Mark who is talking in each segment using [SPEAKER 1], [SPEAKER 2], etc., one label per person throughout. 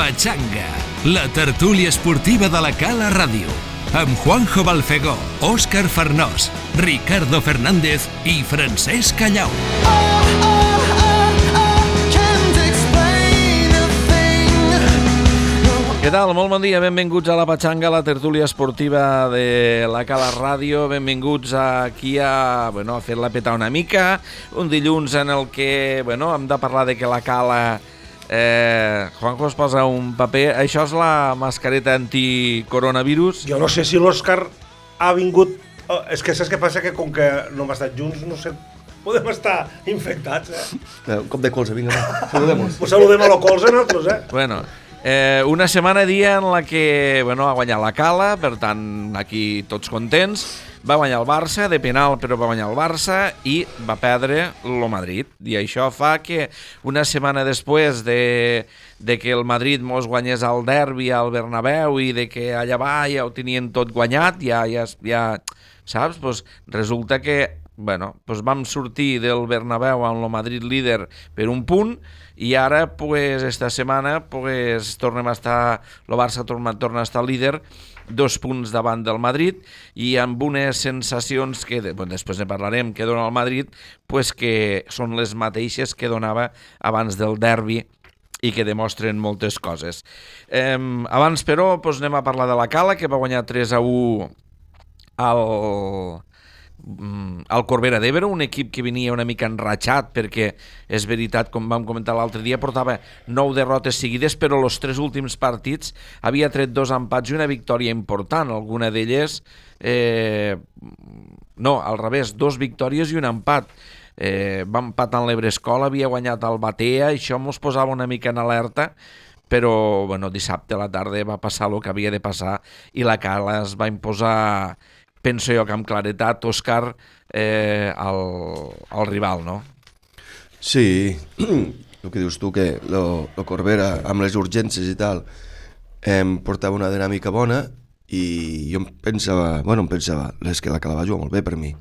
[SPEAKER 1] Patxanga, la tertúlia esportiva de la Cala Ràdio, amb Juanjo Balfegó, Òscar Farnós, Ricardo Fernández i Francesc Callau.
[SPEAKER 2] Què tal? Molt bon dia, benvinguts a la Patxanga, la tertúlia esportiva de la Cala Ràdio. Benvinguts aquí a, bueno, a fer-la petar una mica. Un dilluns en el que bueno, hem de parlar de que la Cala... Eh, Juanjo es posa un paper. Això és la mascareta anticoronavirus?
[SPEAKER 3] Jo no sé si l'Òscar ha vingut... Oh, és que saps què passa? Que com que no hem estat junts, no sé, podem estar infectats, eh?
[SPEAKER 4] Eh, Un cop de colze, vinga, va. Saludem-nos.
[SPEAKER 3] Pues saludem a lo colze nosaltres, eh?
[SPEAKER 2] Bueno, eh, una setmana dia en la que bueno, ha guanyat la Cala, per tant, aquí tots contents. Va guanyar el Barça, de penal, però va guanyar el Barça i va perdre el Madrid. I això fa que una setmana després de, de que el Madrid mos guanyés el derbi al Bernabéu i de que allà va ja ho tenien tot guanyat, ja, ja, ja saps? Pues resulta que bueno, pues vam sortir del Bernabéu amb el Madrid líder per un punt i ara, pues, esta setmana, pues, tornem a estar, el Barça torna, torna a estar líder, dos punts davant del Madrid i amb unes sensacions que, de- bueno, després ne parlarem, que dona el Madrid, pues que són les mateixes que donava abans del derbi i que demostren moltes coses. Eh, abans, però, doncs anem a parlar de la Cala, que va guanyar 3 a 1 al, mm, al Corbera d'Ebre, un equip que venia una mica enratxat perquè és veritat, com vam comentar l'altre dia, portava nou derrotes seguides, però els tres últims partits havia tret dos empats i una victòria important, alguna d'elles eh, no, al revés, dos victòries i un empat. Eh, va empatar en l'Ebrescola, havia guanyat el Batea, i això mos posava una mica en alerta, però bueno, dissabte a la tarda va passar el que havia de passar i la Cala es va imposar, penso jo que amb claretat, Òscar, eh, al, al rival, no?
[SPEAKER 4] Sí, el que dius tu, que lo, lo Corbera, amb les urgències i tal, em portava una dinàmica bona i jo em pensava, bueno, em pensava, és que la Cala va jugar molt bé per mi.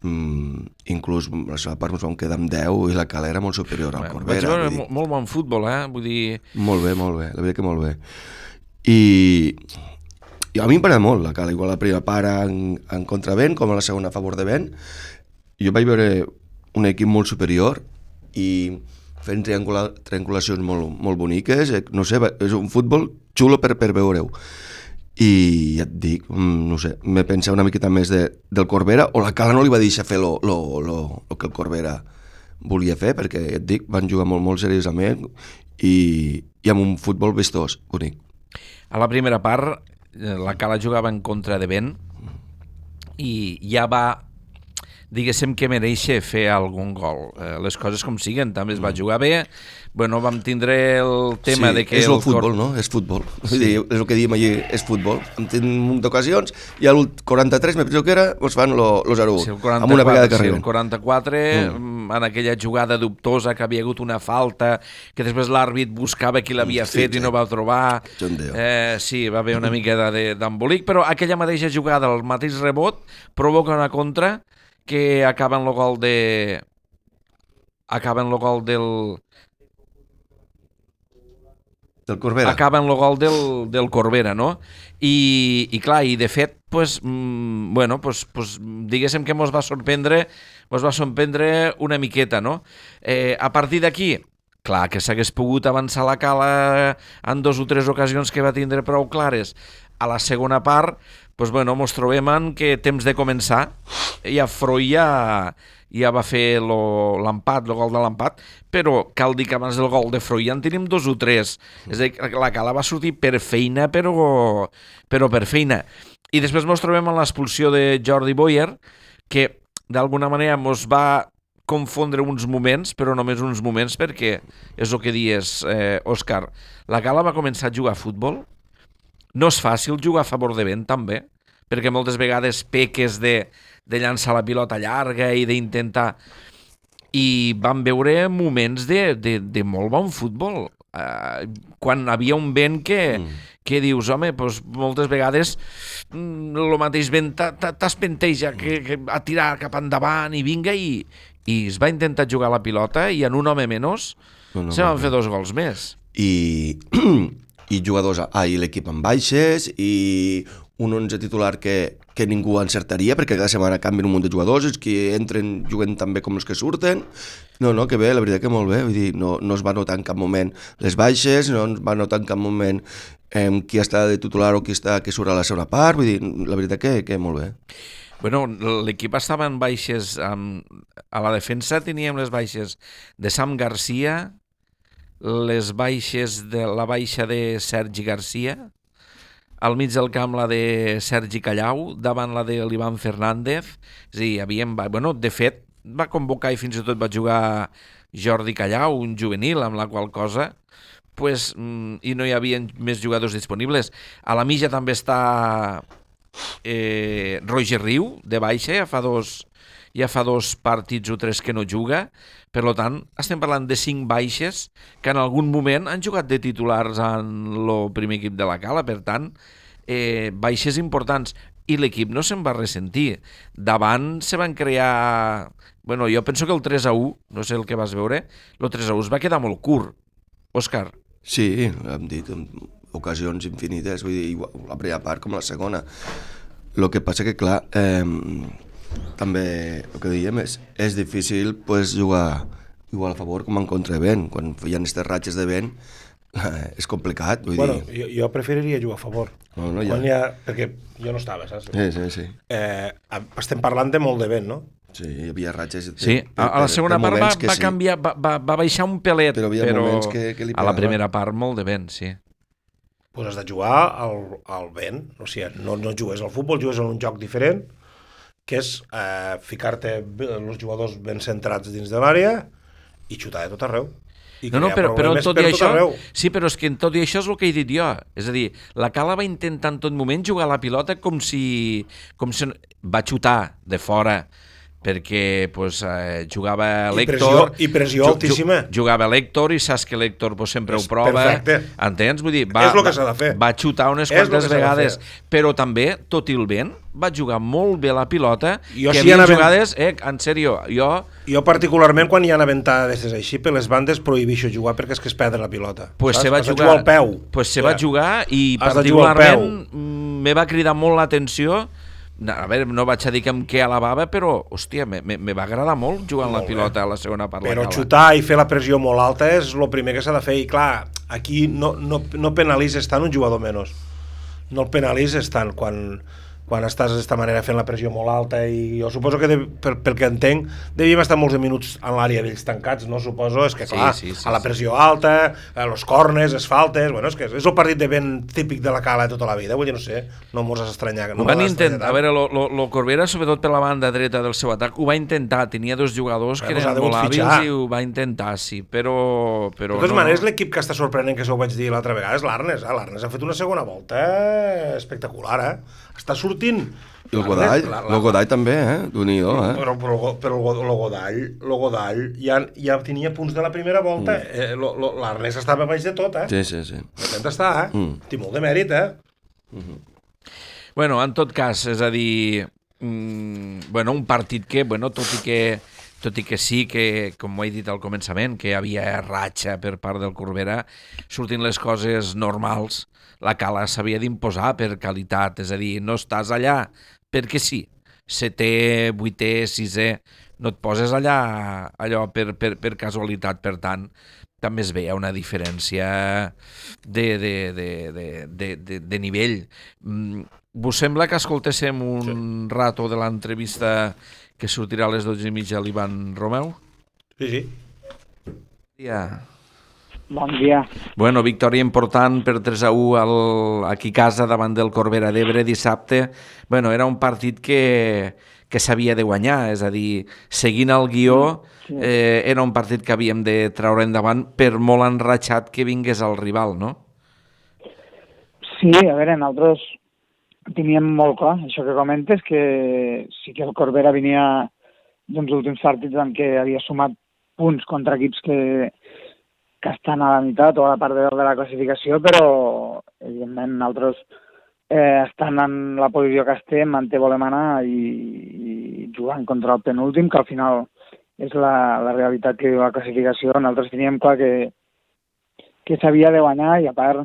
[SPEAKER 4] Mm, inclús la seva part ens vam quedar amb 10 i la Cala era molt superior al
[SPEAKER 2] Vaig
[SPEAKER 4] Corbera.
[SPEAKER 2] veure
[SPEAKER 4] vull dir,
[SPEAKER 2] molt, bon futbol, eh? Vull dir,
[SPEAKER 4] Molt bé, molt bé, la veritat que molt bé. I a mi em m'agrada molt la Cala, igual la primera part en, en contravent com a la segona a favor de vent. Jo vaig veure un equip molt superior i fent triangula, triangulacions molt, molt boniques, eh, no sé, és un futbol xulo per, per veure-ho. I ja et dic, mm, no sé, me pensava una miqueta més de, del Corbera, o la Cala no li va deixar fer lo, lo, lo, lo que el Corbera volia fer, perquè ja et dic, van jugar molt, molt seriosament i, i amb un futbol vistós, bonic.
[SPEAKER 2] a la primera part, la Cala jugava en contra de vent i ja va diguéssim que mereixer fer algun gol. Eh, les coses com siguen, també es va jugar bé. Bueno, vam tindre el tema
[SPEAKER 4] Mm. sí,
[SPEAKER 2] de que...
[SPEAKER 4] És el,
[SPEAKER 2] Cor-
[SPEAKER 4] futbol, no? És futbol. Sí. Dir, és el que diem allí, és futbol. En tenen un munt d'ocasions i al 43, me penso que era, doncs fan lo, lo 0
[SPEAKER 2] Sí, el 44,
[SPEAKER 4] amb una vegada que
[SPEAKER 2] sí, el
[SPEAKER 4] arriben.
[SPEAKER 2] 44 mm. en aquella jugada dubtosa que havia hagut una falta, que després l'àrbit buscava qui l'havia
[SPEAKER 4] Sí,
[SPEAKER 2] fet i
[SPEAKER 4] sí.
[SPEAKER 2] no va trobar. Eh, sí, va haver una mica de- d'embolic, però aquella mateixa jugada, el mateix rebot, provoca una contra que acaba en el gol de... acaba en el gol del...
[SPEAKER 4] Del Corbera.
[SPEAKER 2] acaba en el gol del, del Corbera, no? I, i clar, i de fet, pues, mm, bueno, pues, pues, diguéssim que mos va sorprendre mos va sorprendre una miqueta, no? Eh, a partir d'aquí, clar, que s'hagués pogut avançar la cala en dos o tres ocasions que va tindre prou clares. A la segona part, pues, bueno, mos trobem en que temps de començar, i a Freud ja, ja va fer l'empat, el gol de l'empat, però cal dir que abans del gol de Freud ja en tenim dos o tres. És a dir, la cala va sortir per feina, però, però per feina. I després mos trobem en l'expulsió de Jordi Boyer, que d'alguna manera mos va confondre uns moments, però només uns moments, perquè és el que dies, eh, Òscar, la Cala va començar a jugar a futbol, no és fàcil jugar a favor de vent, també, perquè moltes vegades peques de, de llançar la pilota llarga i d'intentar... I vam veure moments de, de, de molt bon futbol. Uh, quan havia un vent que, mm. que dius, home, doncs moltes vegades mm, el mateix vent t'espenteja que, que a tirar cap endavant i vinga i, i es va intentar jugar la pilota i en un home menys
[SPEAKER 4] No, no,
[SPEAKER 2] se van
[SPEAKER 4] no.
[SPEAKER 2] fer dos gols més.
[SPEAKER 4] i, i jugadors, ah, i l'equip amb baixes i un 11 titular que, que ningú encertaria perquè cada setmana canvien un munt de jugadors, els que entren juguen tan bé com els que surten. No, no, que bé, la veritat que molt bé, vull dir, no, no es va notar en cap moment les baixes, no es va notar en cap moment eh, qui està de titular o qui, està, qui surt a la segona part, vull dir, la veritat que, que molt bé.
[SPEAKER 2] Bueno, l'equip estava en baixes... Amb... A la defensa teníem les baixes de Sam Garcia, les baixes de la baixa de Sergi Garcia, al mig del camp la de Sergi Callau, davant la de l'Ivan Fernández. És a dir, havíem... Bueno, de fet, va convocar i fins i tot va jugar Jordi Callau, un juvenil, amb la qual cosa pues, mm, i no hi havia més jugadors disponibles. A la mitja també està eh, Roger Riu, de baixa, ja fa dos, ja fa dos partits o tres que no juga, per tant, estem parlant de cinc baixes que en algun moment han jugat de titulars en el primer equip de la Cala, per tant, eh, baixes importants i l'equip no se'n va ressentir. Davant se van crear... Bueno, jo penso que el 3 a 1, no sé el que vas veure, el 3 a 1 es va quedar molt curt. Òscar.
[SPEAKER 4] Sí, hem dit en ocasions infinites, vull dir, igual, la primera part com la segona. El que passa que, clar, eh, també el que dèiem és, és difícil pues, jugar igual a favor com en contra de vent. Quan hi ha aquestes ratxes de vent és complicat. Vull
[SPEAKER 3] bueno,
[SPEAKER 4] dir...
[SPEAKER 3] jo, jo preferiria jugar a favor.
[SPEAKER 4] No, no, ja.
[SPEAKER 3] Quan hi ha... Perquè jo no estava, saps?
[SPEAKER 4] Sí, sí, sí.
[SPEAKER 3] Eh, estem parlant de molt de vent, no?
[SPEAKER 4] Sí, hi havia ratxes...
[SPEAKER 2] Sí, a, a la segona part va, va
[SPEAKER 4] sí.
[SPEAKER 2] canviar, va, va, va baixar un pelet,
[SPEAKER 4] però, havia
[SPEAKER 2] però
[SPEAKER 4] que, que li
[SPEAKER 2] a la primera part molt de vent, sí.
[SPEAKER 3] Pues has de jugar al, al vent, o sigui, no, no jugues al futbol, jugues en un joc diferent, que és eh, ficar-te els jugadors ben centrats dins de l'àrea i xutar de tot arreu. I
[SPEAKER 2] No, no, però, però tot
[SPEAKER 3] per
[SPEAKER 2] i això...
[SPEAKER 3] arreu.
[SPEAKER 2] Sí, però és que en tot i això és el que he dit jo. És a dir, la Cala va intentar en tot moment jugar la pilota com si... Com si va xutar de fora perquè pues, eh, jugava
[SPEAKER 3] I
[SPEAKER 2] l'Héctor...
[SPEAKER 3] pressió- i pressió altíssima.
[SPEAKER 2] Jugava l'Héctor i saps que l'Héctor pues, sempre
[SPEAKER 3] És
[SPEAKER 2] ho prova.
[SPEAKER 3] perfecte.
[SPEAKER 2] Entens? Vull dir, va,
[SPEAKER 3] És lo que s'ha de fer.
[SPEAKER 2] Va xutar unes
[SPEAKER 3] És
[SPEAKER 2] quantes vegades, però també, tot i el vent, va jugar molt bé la pilota,
[SPEAKER 3] Jo
[SPEAKER 2] que
[SPEAKER 3] sí
[SPEAKER 2] hi havia jugades... Eh, en sèrio, jo...
[SPEAKER 3] Jo particularment quan hi ha ventades així, per les bandes prohibixo jugar perquè és que es perd la pilota.
[SPEAKER 2] pues
[SPEAKER 3] saps?
[SPEAKER 2] se va
[SPEAKER 3] Has de
[SPEAKER 2] jugar,
[SPEAKER 3] al peu.
[SPEAKER 2] Pues se va jugar i
[SPEAKER 3] Has jugar
[SPEAKER 2] particularment mm, me va cridar molt l'atenció a veure, no vaig a dir que em què alabava, però, hòstia, me, me, me va agradar molt jugar amb la
[SPEAKER 3] Molt bé.
[SPEAKER 2] pilota a la segona part.
[SPEAKER 3] Però xutar i fer la pressió molt alta és el primer que s'ha de fer. I clar, aquí no, no, no penalitzes tant un jugador menys. No el penalitzes tant quan, quan estàs d'esta manera fent la pressió molt alta i jo suposo que, de, per, pel que entenc, devíem estar molts de minuts en l'àrea d'ells tancats, no? Suposo, és que
[SPEAKER 2] Sí,
[SPEAKER 3] clar,
[SPEAKER 2] sí, sí,
[SPEAKER 3] a la
[SPEAKER 2] sí.
[SPEAKER 3] pressió alta, a los corners, les faltes, bueno, és que és el partit de ben típic de la cala de tota la vida, vull dir, no sé, no mos has estranyat.
[SPEAKER 2] Ho
[SPEAKER 3] No
[SPEAKER 2] van
[SPEAKER 3] m'has estranyat
[SPEAKER 2] intentar, a veure, lo, lo, lo Corbera, sobretot per la banda dreta del seu atac, ho va intentar, tenia dos jugadors que
[SPEAKER 3] Bueno, s'ha
[SPEAKER 2] eren molt hàbils i ho va intentar, sí, però... però
[SPEAKER 3] De totes
[SPEAKER 2] no,
[SPEAKER 3] maneres, l'equip que està sorprenent, que això ho vaig dir l'altra vegada, és l'Arnes. Eh? L'Arnes ha fet una segona volta espectacular, eh? Està sortint...
[SPEAKER 4] I el Godall,
[SPEAKER 3] la- la-
[SPEAKER 4] el Godall també, eh? déu nhi eh?
[SPEAKER 3] Però, però, però el, el Godall, el Godall ja, ja tenia punts de la primera volta. Mm. Eh, lo- lo- L'Arnes estava baix de tot, eh?
[SPEAKER 4] Sí, sí, sí.
[SPEAKER 3] Content està, eh?
[SPEAKER 4] Mm.
[SPEAKER 3] Té molt de mèrit, eh?
[SPEAKER 2] Bueno, en tot cas, és a dir, mm, bueno, un partit que, bueno, tot i que tot i que sí que, com ho he dit al començament, que hi havia ratxa per part del Corbera, sortint les coses normals, la cala s'havia d'imposar per qualitat, és a dir, no estàs allà perquè sí, setè, vuitè, sisè, no et poses allà allò per, per, per casualitat, per tant, també es veia una diferència de, de, de, de, de, de, de nivell. Mm, vos sembla que escoltéssim un sí. rato de l'entrevista que sortirà a les 12 i mitja l'Ivan Romeu?
[SPEAKER 3] Sí, sí.
[SPEAKER 2] Ja.
[SPEAKER 5] Bon dia.
[SPEAKER 2] Bueno, victòria important per 3 a 1 al, aquí a casa davant del Corbera d'Ebre dissabte. Bueno, era un partit que, que s'havia de guanyar, és a dir, seguint el guió, eh, era un partit que havíem de treure endavant per molt enratxat que vingués el rival, no?
[SPEAKER 5] Sí, a veure, nosaltres teníem molt clar això que comentes, que sí que el Corbera venia d'uns últims partits en què havia sumat punts contra equips que, que estan a la meitat o a la part de de la classificació, però evidentment nosaltres eh, estan en la posició que estem, en què volem anar i, i jugant contra el penúltim, que al final és la, la realitat que diu la classificació. Nosaltres teníem clar que, que s'havia de guanyar i a part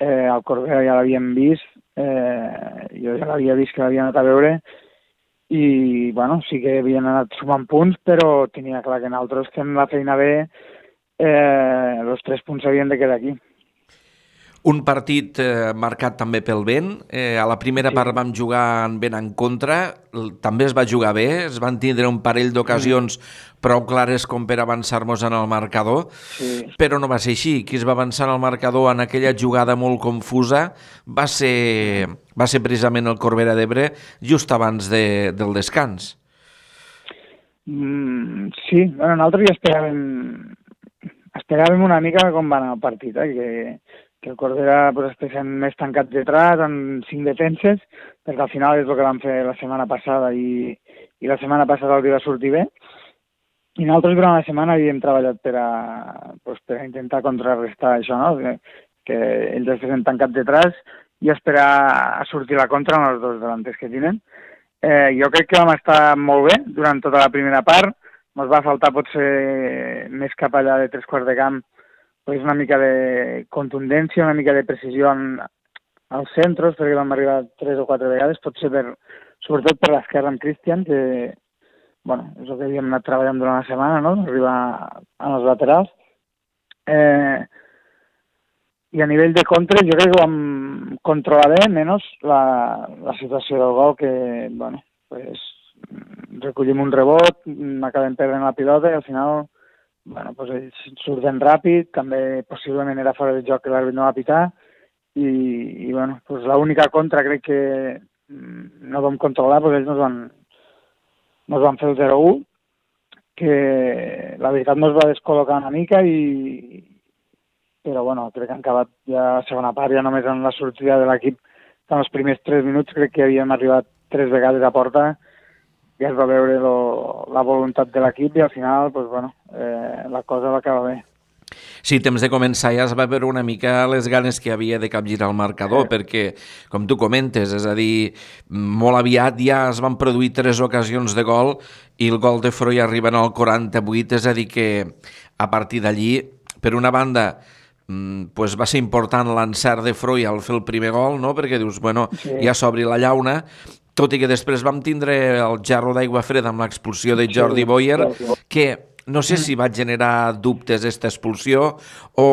[SPEAKER 5] eh, el Corbera ja l'havíem vist, eh, jo ja l'havia vist que l'havia anat a veure i bueno, sí que havien anat sumant punts, però tenia clar que nosaltres fem la feina bé, eh, els tres punts havien de quedar aquí.
[SPEAKER 2] Un partit eh, marcat també pel vent. Eh, a la primera sí. part vam jugar en vent en contra, també es va jugar bé, es van tindre un parell d'ocasions mm. prou clares com per avançar-nos en el marcador, sí. però no va ser així. Qui es va avançar en el marcador en aquella jugada molt confusa va ser, va ser precisament el Corbera d'Ebre just abans de, del descans.
[SPEAKER 5] Mm, sí, bueno, nosaltres ja esperàvem, esperàvem una mica com va anar el partit, eh? que que el Corbera pues, estiguessin més tancats detrás, amb cinc defenses, perquè al final és el que vam fer la setmana passada i, i la setmana passada el dia va sortir bé. I nosaltres durant la setmana havíem treballat per a, pues, per a intentar contrarrestar això, no? que, que ells estiguessin tancats detrás i esperar a sortir la contra amb els dos delanters que tenen. Eh, jo crec que vam estar molt bé durant tota la primera part, ens va faltar potser més cap allà de tres quarts de camp pues, una mica de contundència, una mica de precisió en, als centres, perquè vam arribar tres o quatre vegades, potser per, sobretot per l'esquerra amb Cristian, que bueno, és el que havíem anat treballant durant la setmana, no? arribar a els laterals. Eh, I a nivell de contres jo crec que vam controlar bé, menys la, la situació del gol, que bueno, pues, recollim un rebot, acabem perdent la pilota i al final bueno, doncs ells surten ràpid, també possiblement era fora de joc que l'àrbit no va pitar, i, i bueno, doncs l'única contra crec que mm, no vam controlar, doncs ells no van, no van fer el 0-1, que la veritat no es va descol·locar una mica i però bueno, crec que han acabat ja la segona part, ja només en la sortida de l'equip en els primers 3 minuts crec que havíem arribat tres vegades a porta ja es va veure lo, la voluntat de l'equip i al final pues, bueno, eh, la cosa va acabar bé.
[SPEAKER 2] Sí, temps de començar ja es va veure una mica les ganes que havia de capgirar el marcador, sí. perquè, com tu comentes, és a dir, molt aviat ja es van produir tres ocasions de gol i el gol de Freud arriba al 48, és a dir que a partir d'allí, per una banda, mm, pues va ser important l'encert de Freud al fer el primer gol, no? perquè dius, bueno, sí. ja s'obri la llauna, tot i que després vam tindre el jarro d'aigua freda amb l'expulsió de Jordi Boyer, que no sé si va generar dubtes aquesta expulsió o,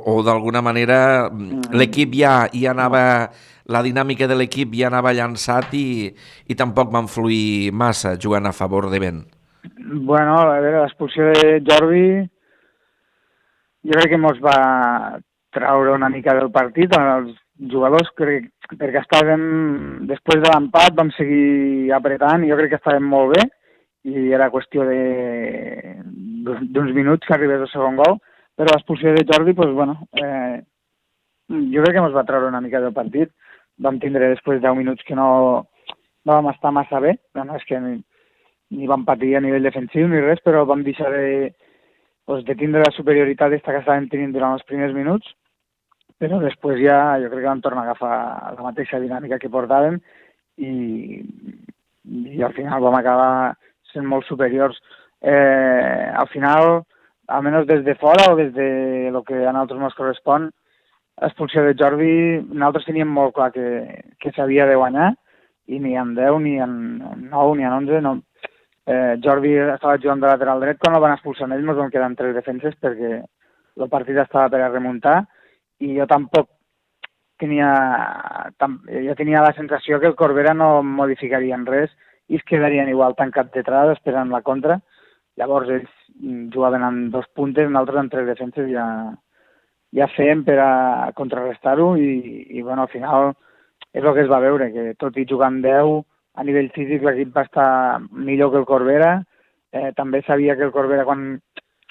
[SPEAKER 2] o d'alguna manera mm, l'equip ja, ja anava la dinàmica de l'equip ja anava llançat i, i tampoc van fluir massa jugant a favor de vent.
[SPEAKER 5] Bueno, a veure, l'expulsió de Jordi jo crec que mos va traure una mica del partit. Els jugadors crec, perquè estàvem, després de l'empat vam seguir apretant i jo crec que estàvem molt bé i era qüestió d'uns minuts que arribés el segon gol, però l'expulsió de Jordi, doncs, bueno, eh, jo crec que ens va treure una mica del partit. Vam tindre després 10 minuts que no, no vam estar massa bé, no és que ni, ni vam patir a nivell defensiu ni res, però vam deixar de, doncs, de tindre la superioritat que estàvem tenint durant els primers minuts però després ja jo crec que vam tornar a agafar la mateixa dinàmica que portàvem i, i al final vam acabar sent molt superiors. Eh, al final, almenys des de fora o des de lo que a nosaltres ens correspon, l'expulsió de Jordi, nosaltres teníem molt clar que, que s'havia de guanyar i ni en 10, ni en 9, ni en 11, no. Eh, Jordi estava jugant de lateral dret, quan el van expulsar ells ens van quedar en tres defenses perquè el partit estava per a remuntar i jo tampoc tenia, tam, jo tenia la sensació que el Corbera no modificarien res i es quedarien igual tancat detrás esperant la contra. Llavors ells jugaven amb dos puntes, nosaltres amb tres defenses ja, ja fèiem per a contrarrestar-ho i, i bueno, al final és el que es va veure, que tot i jugant 10, a nivell físic l'equip va estar millor que el Corbera, eh, també sabia que el Corbera quan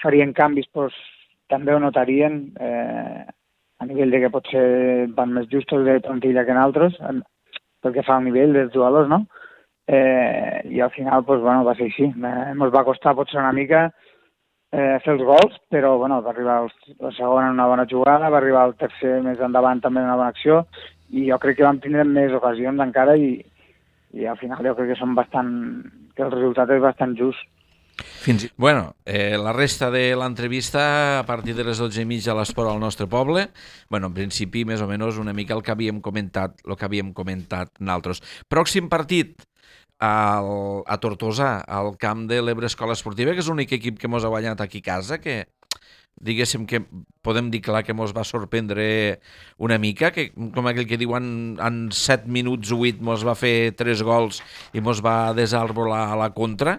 [SPEAKER 5] farien canvis pues, també ho notarien, eh, a nivell de que potser van més justos de plantilla que en altres, en, pel que fa al nivell dels jugadors, no? Eh, I al final, pues, bueno, va ser així. Eh, ens va costar potser una mica eh, fer els gols, però bueno, va arribar el, la segona en una bona jugada, va arribar el tercer més endavant també en una bona acció, i jo crec que vam tindre més ocasions encara i, i al final jo crec que són bastant, que el resultat és bastant just.
[SPEAKER 2] Fins i... Bueno, eh, la resta de l'entrevista a partir de les 12 i mitja a l'esport al nostre poble. Bueno, en principi, més o menys, una mica el que havíem comentat, el que havíem comentat naltros. Pròxim partit al, a Tortosa, al camp de l'Ebre Escola Esportiva, que és l'únic equip que mos ha guanyat aquí a casa, que diguéssim que podem dir clar que mos va sorprendre una mica, que com aquell que diuen en 7 minuts o 8 mos va fer 3 gols i mos va desarbolar a la contra,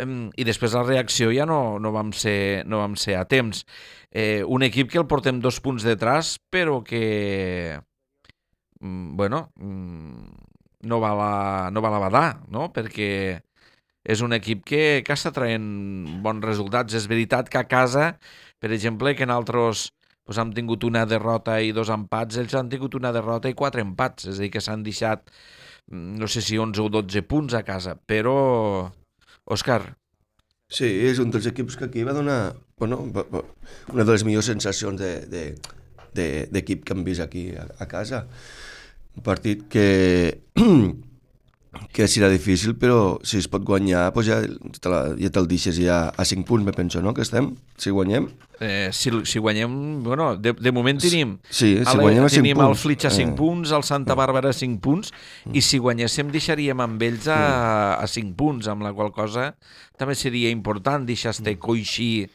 [SPEAKER 2] i després la reacció ja no, no, vam, ser, no vam ser a temps. Eh, un equip que el portem dos punts detrás, però que, mm, bueno, mm, no va la, no va la badar, no? perquè és un equip que, que està traient bons resultats. És veritat que a casa, per exemple, que en altres pues, han tingut una derrota i dos empats, ells han tingut una derrota i quatre empats, és a dir, que s'han deixat, mm, no sé si 11 o 12 punts a casa, però Òscar.
[SPEAKER 4] Sí, és un dels equips que aquí va donar bueno, una de les millors sensacions d'equip de, de, de, que hem vist aquí a, a casa. Un partit que que serà difícil, però si es pot guanyar, doncs ja, te la, ja te'l deixes ja a 5 punts, me penso, no?, que estem, si guanyem.
[SPEAKER 2] Eh, si, si guanyem, bueno, de, de moment tenim...
[SPEAKER 4] Sí, si guanyem a 5
[SPEAKER 2] tenim
[SPEAKER 4] punts.
[SPEAKER 2] el Flitx a 5 eh. punts, el Santa Bàrbara a 5 punts, mm. i si guanyéssim deixaríem amb ells a, a 5 punts, amb la qual cosa també seria important deixar-te coixir...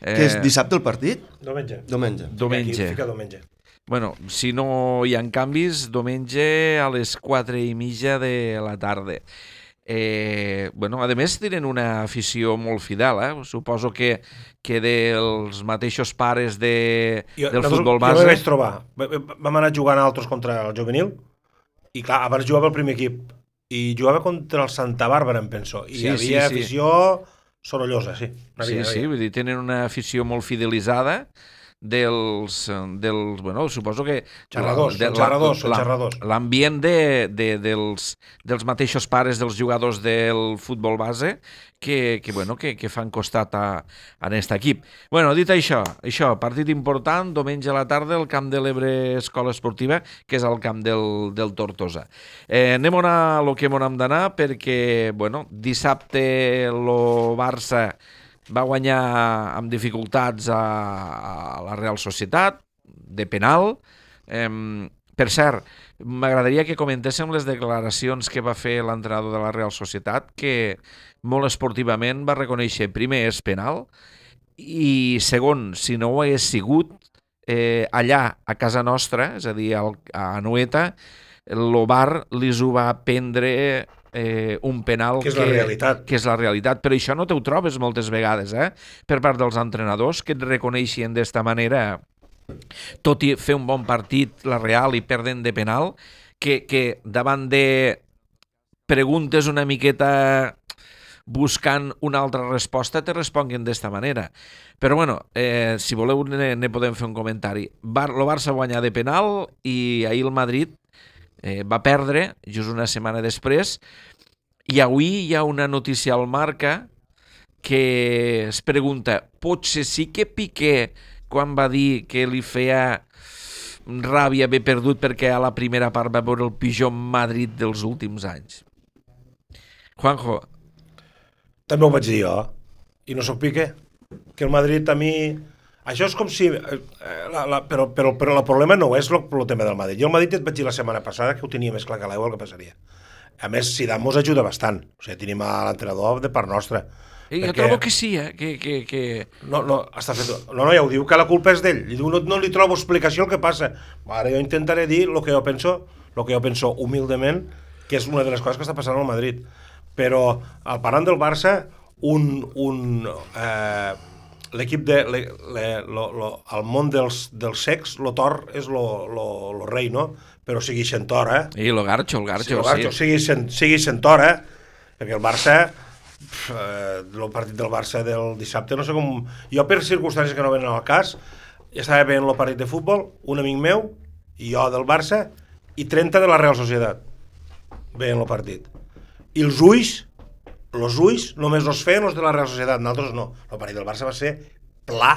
[SPEAKER 4] Eh... Que és dissabte el partit?
[SPEAKER 3] Diumenge.
[SPEAKER 4] Diumenge.
[SPEAKER 2] Diumenge.
[SPEAKER 3] Aquí fica diumenge.
[SPEAKER 2] Bueno, si no hi ha canvis, diumenge a les 4 i mitja de la tarda. Eh, bueno, a més tenen una afició molt fidel, eh? suposo que, que dels mateixos pares de, jo, del futbol base...
[SPEAKER 3] Jo vaig trobar, vam anar jugant altres contra el juvenil, i clar, abans jugava el primer equip, i jugava contra el Santa Bàrbara, em penso, i sí, hi havia sí, sí. afició sorollosa, sí.
[SPEAKER 2] Havia, sí, sí, vull dir, tenen una afició molt fidelitzada, dels, dels bueno, suposo que...
[SPEAKER 3] Xerradors, de, xerradors, la, xerradors.
[SPEAKER 2] L'ambient de, de, dels, dels mateixos pares dels jugadors del futbol base que, que, bueno, que, que fan costat a, a aquest equip. Bueno, dit això, això, partit important, diumenge a la tarda, el camp de l'Ebre Escola Esportiva, que és el camp del, del Tortosa. Eh, anem a lo que hem d'anar perquè, bueno, dissabte el Barça va guanyar amb dificultats a, a la Real Societat, de penal. Eh, per cert, m'agradaria que comentéssim les declaracions que va fer l'entrenador de la Real Societat, que molt esportivament va reconèixer, primer, és penal, i segon, si no ho hagués sigut, eh, allà, a casa nostra, és a dir, al, a Noeta, l'Obar li ho va prendre eh, un penal
[SPEAKER 3] que és que, la realitat.
[SPEAKER 2] que és la realitat. Però això no t'ho trobes moltes vegades, eh? per part dels entrenadors que et reconeixien d'esta manera, tot i fer un bon partit, la Real, i perden de penal, que, que davant de preguntes una miqueta buscant una altra resposta, te responguin d'esta manera. Però bueno, eh, si voleu ne, ne podem fer un comentari. Bar, lo Barça guanya de penal i ahir el Madrid eh, va perdre just una setmana després i avui hi ha una notícia al Marca que es pregunta potser sí que Piqué quan va dir que li feia ràbia haver perdut perquè a la primera part va veure el pitjor Madrid dels últims anys. Juanjo.
[SPEAKER 3] També ho vaig dir jo, i no sóc Piqué. Que el Madrid a mi això és com si... Eh, la, la, però, però, però el problema no és el, tema del Madrid. Jo el Madrid et vaig dir la setmana passada que ho tenia més clar que l'aigua el que passaria. A més, Zidane mos ajuda bastant. O sigui, tenim a l'entrenador de part nostra.
[SPEAKER 2] I perquè... jo trobo que sí, eh? Que, que, que...
[SPEAKER 3] No, no, està fet... no, no, ja ho diu, que la culpa és d'ell. Diu, no, no li trobo explicació el que passa. Ara jo intentaré dir el que jo penso, el que jo penso humildament, que és una de les coses que està passant al Madrid. Però, al parlant del Barça, un, un eh, l'equip de... Le, le, lo, lo, al món dels, dels secs, lo tor és lo, lo, lo rei, no? Però sigui Xentor, eh?
[SPEAKER 2] I lo garxo, el garxo,
[SPEAKER 3] sí. Lo garxo, sí. sigui, sigui Xentor, eh? Perquè el Barça, eh, el partit del Barça del dissabte, no sé com... Jo, per circumstàncies que no venen al cas, ja estava veient el partit de futbol, un amic meu, i jo del Barça, i 30 de la Real Societat veient el partit. I els ulls els ulls només els feien els de la Real Societat, nosaltres no. El partit del Barça va ser pla,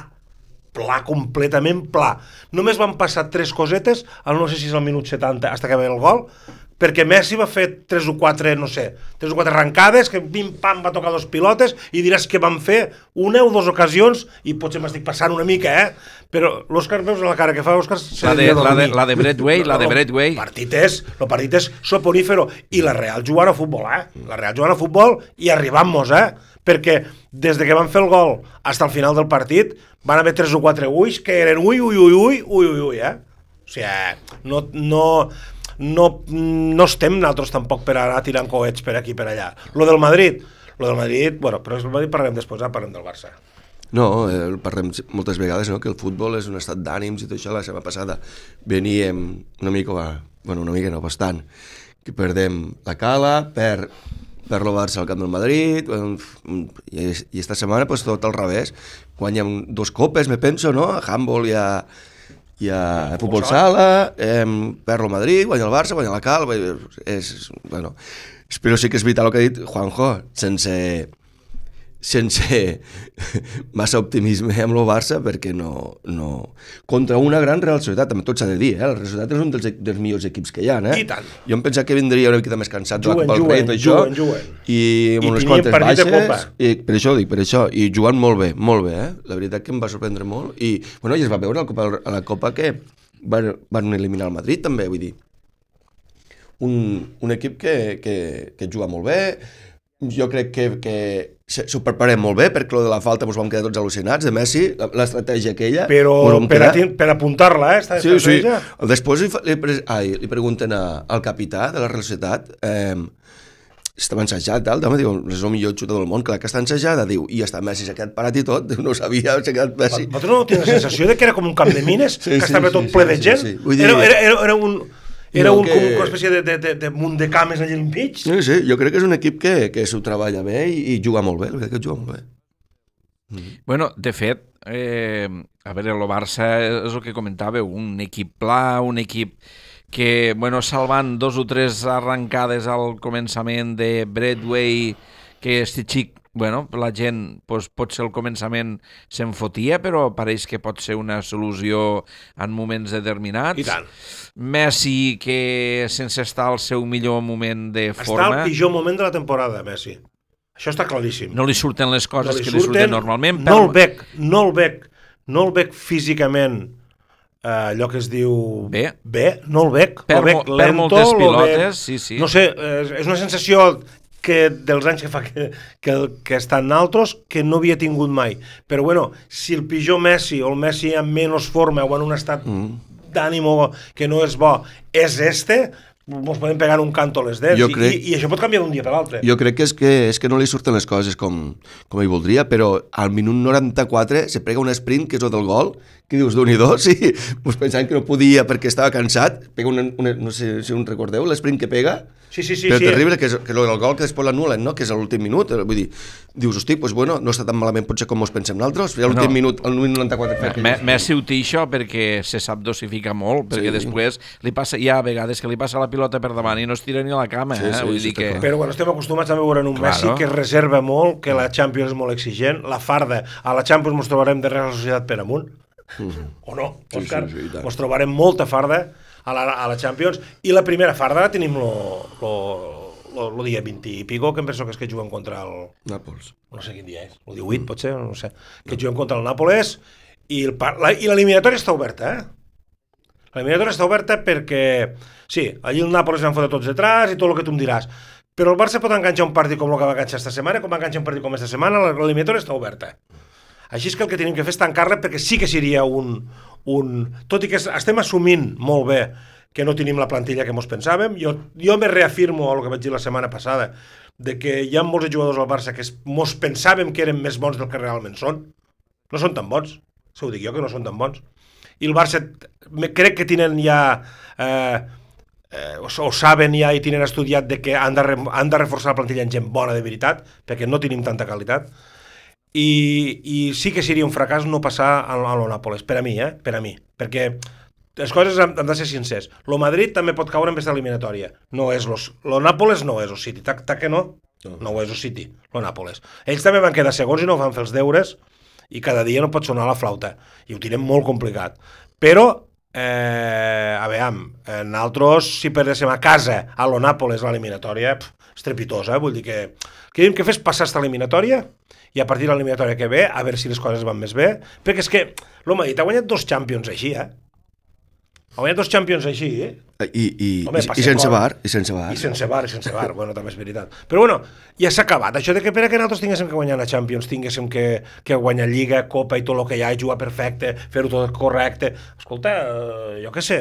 [SPEAKER 3] pla, completament pla. Només van passar tres cosetes, no sé si és al minut 70, hasta que ve el gol, perquè Messi va fer tres o quatre, no sé, tres o quatre arrencades, que pim-pam va tocar dos pilotes, i diràs que van fer una o dues ocasions, i potser m'estic passant una mica, eh? Però l'Òscar, veus la cara que fa l'Òscar?
[SPEAKER 2] La de, la, de, la de Bradway, la de Bradway.
[SPEAKER 3] El partit és, el partit és soponífero, i la Real jugant a futbol, eh? La Real jugant a futbol i arribant-nos, eh? Perquè des de que van fer el gol fins al final del partit van haver tres o quatre ulls que eren ui, ui, ui, ui, ui, ui, ui, eh? O sigui, no, no, no, no estem nosaltres tampoc per anar tirant coets per aquí per allà. Lo del Madrid, lo del Madrid, bueno, però el Madrid parlem després, eh? parlem del Barça.
[SPEAKER 4] No, eh, parlem moltes vegades no? que el futbol és un estat d'ànims i tot això. La setmana passada veníem una mica, bueno, una mica no, bastant, que perdem la cala per per el Barça al camp del Madrid, i, i esta setmana pues, tot al revés. Guanyem dos copes, me penso, no? A handball i a, i a, a futbol sala, eh, per el Madrid, guanya el Barça, guanya la Cal, és, bueno, però sí que és veritat el que ha dit Juanjo, sense, sense massa optimisme amb el Barça perquè no, no... contra una gran Real Societat, també tot s'ha de dir, eh? el Real Societat és un dels, dels millors equips que hi ha, eh?
[SPEAKER 3] I tant.
[SPEAKER 4] Jo em pensava que vindria una miqueta més cansat
[SPEAKER 3] Juguen,
[SPEAKER 4] de la Copa del Rei i tot això,
[SPEAKER 3] juguen, juguen.
[SPEAKER 4] i amb
[SPEAKER 3] I
[SPEAKER 4] unes quantes baixes, i per això dic, per això, i jugant molt bé, molt bé, eh? La veritat que em va sorprendre molt, i, bueno, i es va veure a la Copa, a la Copa que van, van eliminar el Madrid també, vull dir, un, un equip que, que, que juga molt bé, jo crec que, que s'ho preparem molt bé, perquè lo de la falta ens vam quedar tots al·lucinats, de Messi, la- l'estratègia aquella...
[SPEAKER 3] Però per, a, per apuntar-la, eh? Esta
[SPEAKER 4] Sí, sí.
[SPEAKER 3] estratègia.
[SPEAKER 4] Després li, li, pre- ai, li pregunten a, al capità de la Real Societat, eh, estava ensajat, tal, home, diu, és el millor xuta del món, clar que està ensajada, diu, i està Messi, s'ha quedat parat i tot, no sabia, s'ha quedat Messi.
[SPEAKER 3] Vosaltres no teniu la sensació de que era com un camp de mines,
[SPEAKER 4] Sí,
[SPEAKER 3] que
[SPEAKER 4] sí,
[SPEAKER 3] estava
[SPEAKER 4] sí,
[SPEAKER 3] tot
[SPEAKER 4] sí,
[SPEAKER 3] ple de
[SPEAKER 4] sí,
[SPEAKER 3] gent?
[SPEAKER 4] sí. Dir-
[SPEAKER 3] Era, era, era, era un... Era un,
[SPEAKER 4] que-
[SPEAKER 3] com una espècie de, de, de, de munt de cames allà al mig?
[SPEAKER 4] Sí, sí, jo crec que és un equip que, que s'ho treballa bé i, i juga molt bé, la veritat que juga molt bé.
[SPEAKER 2] Bueno, de fet, eh, a veure, el Barça és el que comentàveu, un equip pla, un equip que, bueno, salvant dos o tres arrencades al començament de Bradway, que este xic, bueno, la gent, pues, potser al començament se'n fotia, però pareix que pot ser una solució en moments determinats.
[SPEAKER 3] I tant.
[SPEAKER 2] Messi, que sense estar al seu millor moment de
[SPEAKER 3] Està
[SPEAKER 2] forma,
[SPEAKER 3] al pitjor moment de la temporada, Messi. Això està claríssim.
[SPEAKER 2] no li surten les coses
[SPEAKER 3] li
[SPEAKER 2] que li surten normalment.
[SPEAKER 3] No el veig, no el veig, no el veig físicament eh, allò que es diu
[SPEAKER 2] Bé.
[SPEAKER 3] bé no el veig,
[SPEAKER 2] Per
[SPEAKER 3] el veig
[SPEAKER 2] mo- per
[SPEAKER 3] lento,
[SPEAKER 2] moltes
[SPEAKER 3] el
[SPEAKER 2] pilotes,
[SPEAKER 3] veig-
[SPEAKER 2] sí, sí.
[SPEAKER 3] No sé, és una sensació que dels anys que fa que, que, que estan altres que no havia tingut mai. Però bueno, si el pitjor Messi o el Messi amb menys forma o en un estat mm. d'ànimo que no és bo és este, ens podem pegar un canto a les dents
[SPEAKER 4] Jo
[SPEAKER 3] I,
[SPEAKER 4] crec-
[SPEAKER 3] i, i això pot canviar d'un dia per l'altre.
[SPEAKER 4] Jo crec que és, que és que no li surten les coses com, com ell voldria, però al minut 94 se prega un sprint, que és el del gol, que dius, d'un i dos, i pues pensant que no podia perquè estava cansat, pega una, una no sé si un recordeu, l'esprint que pega,
[SPEAKER 3] Sí, sí, sí.
[SPEAKER 4] però
[SPEAKER 3] sí.
[SPEAKER 4] terrible, que és, que és el gol que després l'anulen, no? que és l'últim minut, eh, vull dir, dius, hosti, pues bueno, no està tan malament potser com ens pensem nosaltres, a l'últim
[SPEAKER 2] No.
[SPEAKER 4] minut, al minut 94 fa
[SPEAKER 2] Me, Messi ho té això perquè se sap dosificar molt, perquè
[SPEAKER 4] Sí.
[SPEAKER 2] després li passa, hi ha vegades que li passa la pilota per davant i no es tira ni a la cama,
[SPEAKER 4] Sí,
[SPEAKER 2] eh?
[SPEAKER 4] sí,
[SPEAKER 2] Vull
[SPEAKER 4] sí,
[SPEAKER 2] dir que...
[SPEAKER 3] Però quan estem acostumats a veure en un
[SPEAKER 2] Claro.
[SPEAKER 3] Messi que es reserva molt, que la Champions és molt exigent, la farda, a la Champions ens trobarem de Real Societat per amunt, o no,
[SPEAKER 4] Sí,
[SPEAKER 3] Òscar?
[SPEAKER 4] sí, sí, tant.
[SPEAKER 3] ens trobarem molta farda a la, a la Champions, i la primera farda la tenim lo, lo, lo, lo dia 20 i pico, que em penso que és que juguen contra el...
[SPEAKER 4] Nàpols.
[SPEAKER 3] no sé quin dia és, el 18 potser, no sé, que juguen contra el Nàpoles, i l'eliminatòria està oberta, eh? L'eliminatòria està oberta perquè, sí, allí el Nàpoles van fotre tots detrás i tot el que tu em diràs, però el Barça pot enganxar un partit com el que va enganxar esta setmana, com va enganxar un partit com esta setmana, l'eliminatòria està oberta. Així és que el que tenim que fer és tancar-la perquè sí que seria un, un... Tot i que es- estem assumint molt bé que no tenim la plantilla que mos pensàvem, jo, jo me reafirmo el que vaig dir la setmana passada, de que hi ha molts jugadors al Barça que mos pensàvem que eren més bons del que realment són. No són tan bons. Se ho dic jo, que no són tan bons. I el Barça crec que tenen ja... Eh, eh, o, o saben ja i tenen estudiat de que han de, han de reforçar la plantilla amb gent bona de veritat, perquè no tenim tanta qualitat. I, i sí que seria un fracàs no passar a, a lo Nàpoles, per a mi, eh? per a mi, perquè les coses han, han de ser sincers. Lo Madrid també pot caure en aquesta eliminatòria. No és los, lo Nàpoles no és el City, tac, tac que no, no, ho és el City, lo Nàpoles. Ells també van quedar segons i no van fer els deures i cada dia no pot sonar la flauta, i ho tirem molt complicat. Però, eh, a veure, eh, nosaltres, si perdéssim a casa a lo Nàpoles l'eliminatòria, estrepitosa, vull dir que, que, que fes passar esta eliminatòria i a partir de l'eliminatòria que ve, a veure si les coses van més bé, perquè és que Madrid ha guanyat dos Champions així, eh? Ha guanyat dos Champions així, eh?
[SPEAKER 4] I, i,
[SPEAKER 3] Home,
[SPEAKER 4] i, i sense bar, i sense bar.
[SPEAKER 3] I sense bar, i sense bar, bueno, també és veritat. Però bueno, ja s'ha acabat. Això de que per a que nosaltres tinguéssim que guanyar la Champions, tinguéssim que, que guanyar Lliga, Copa i tot el que hi ha, jugar perfecte, fer-ho tot correcte... Escolta, eh, jo què sé,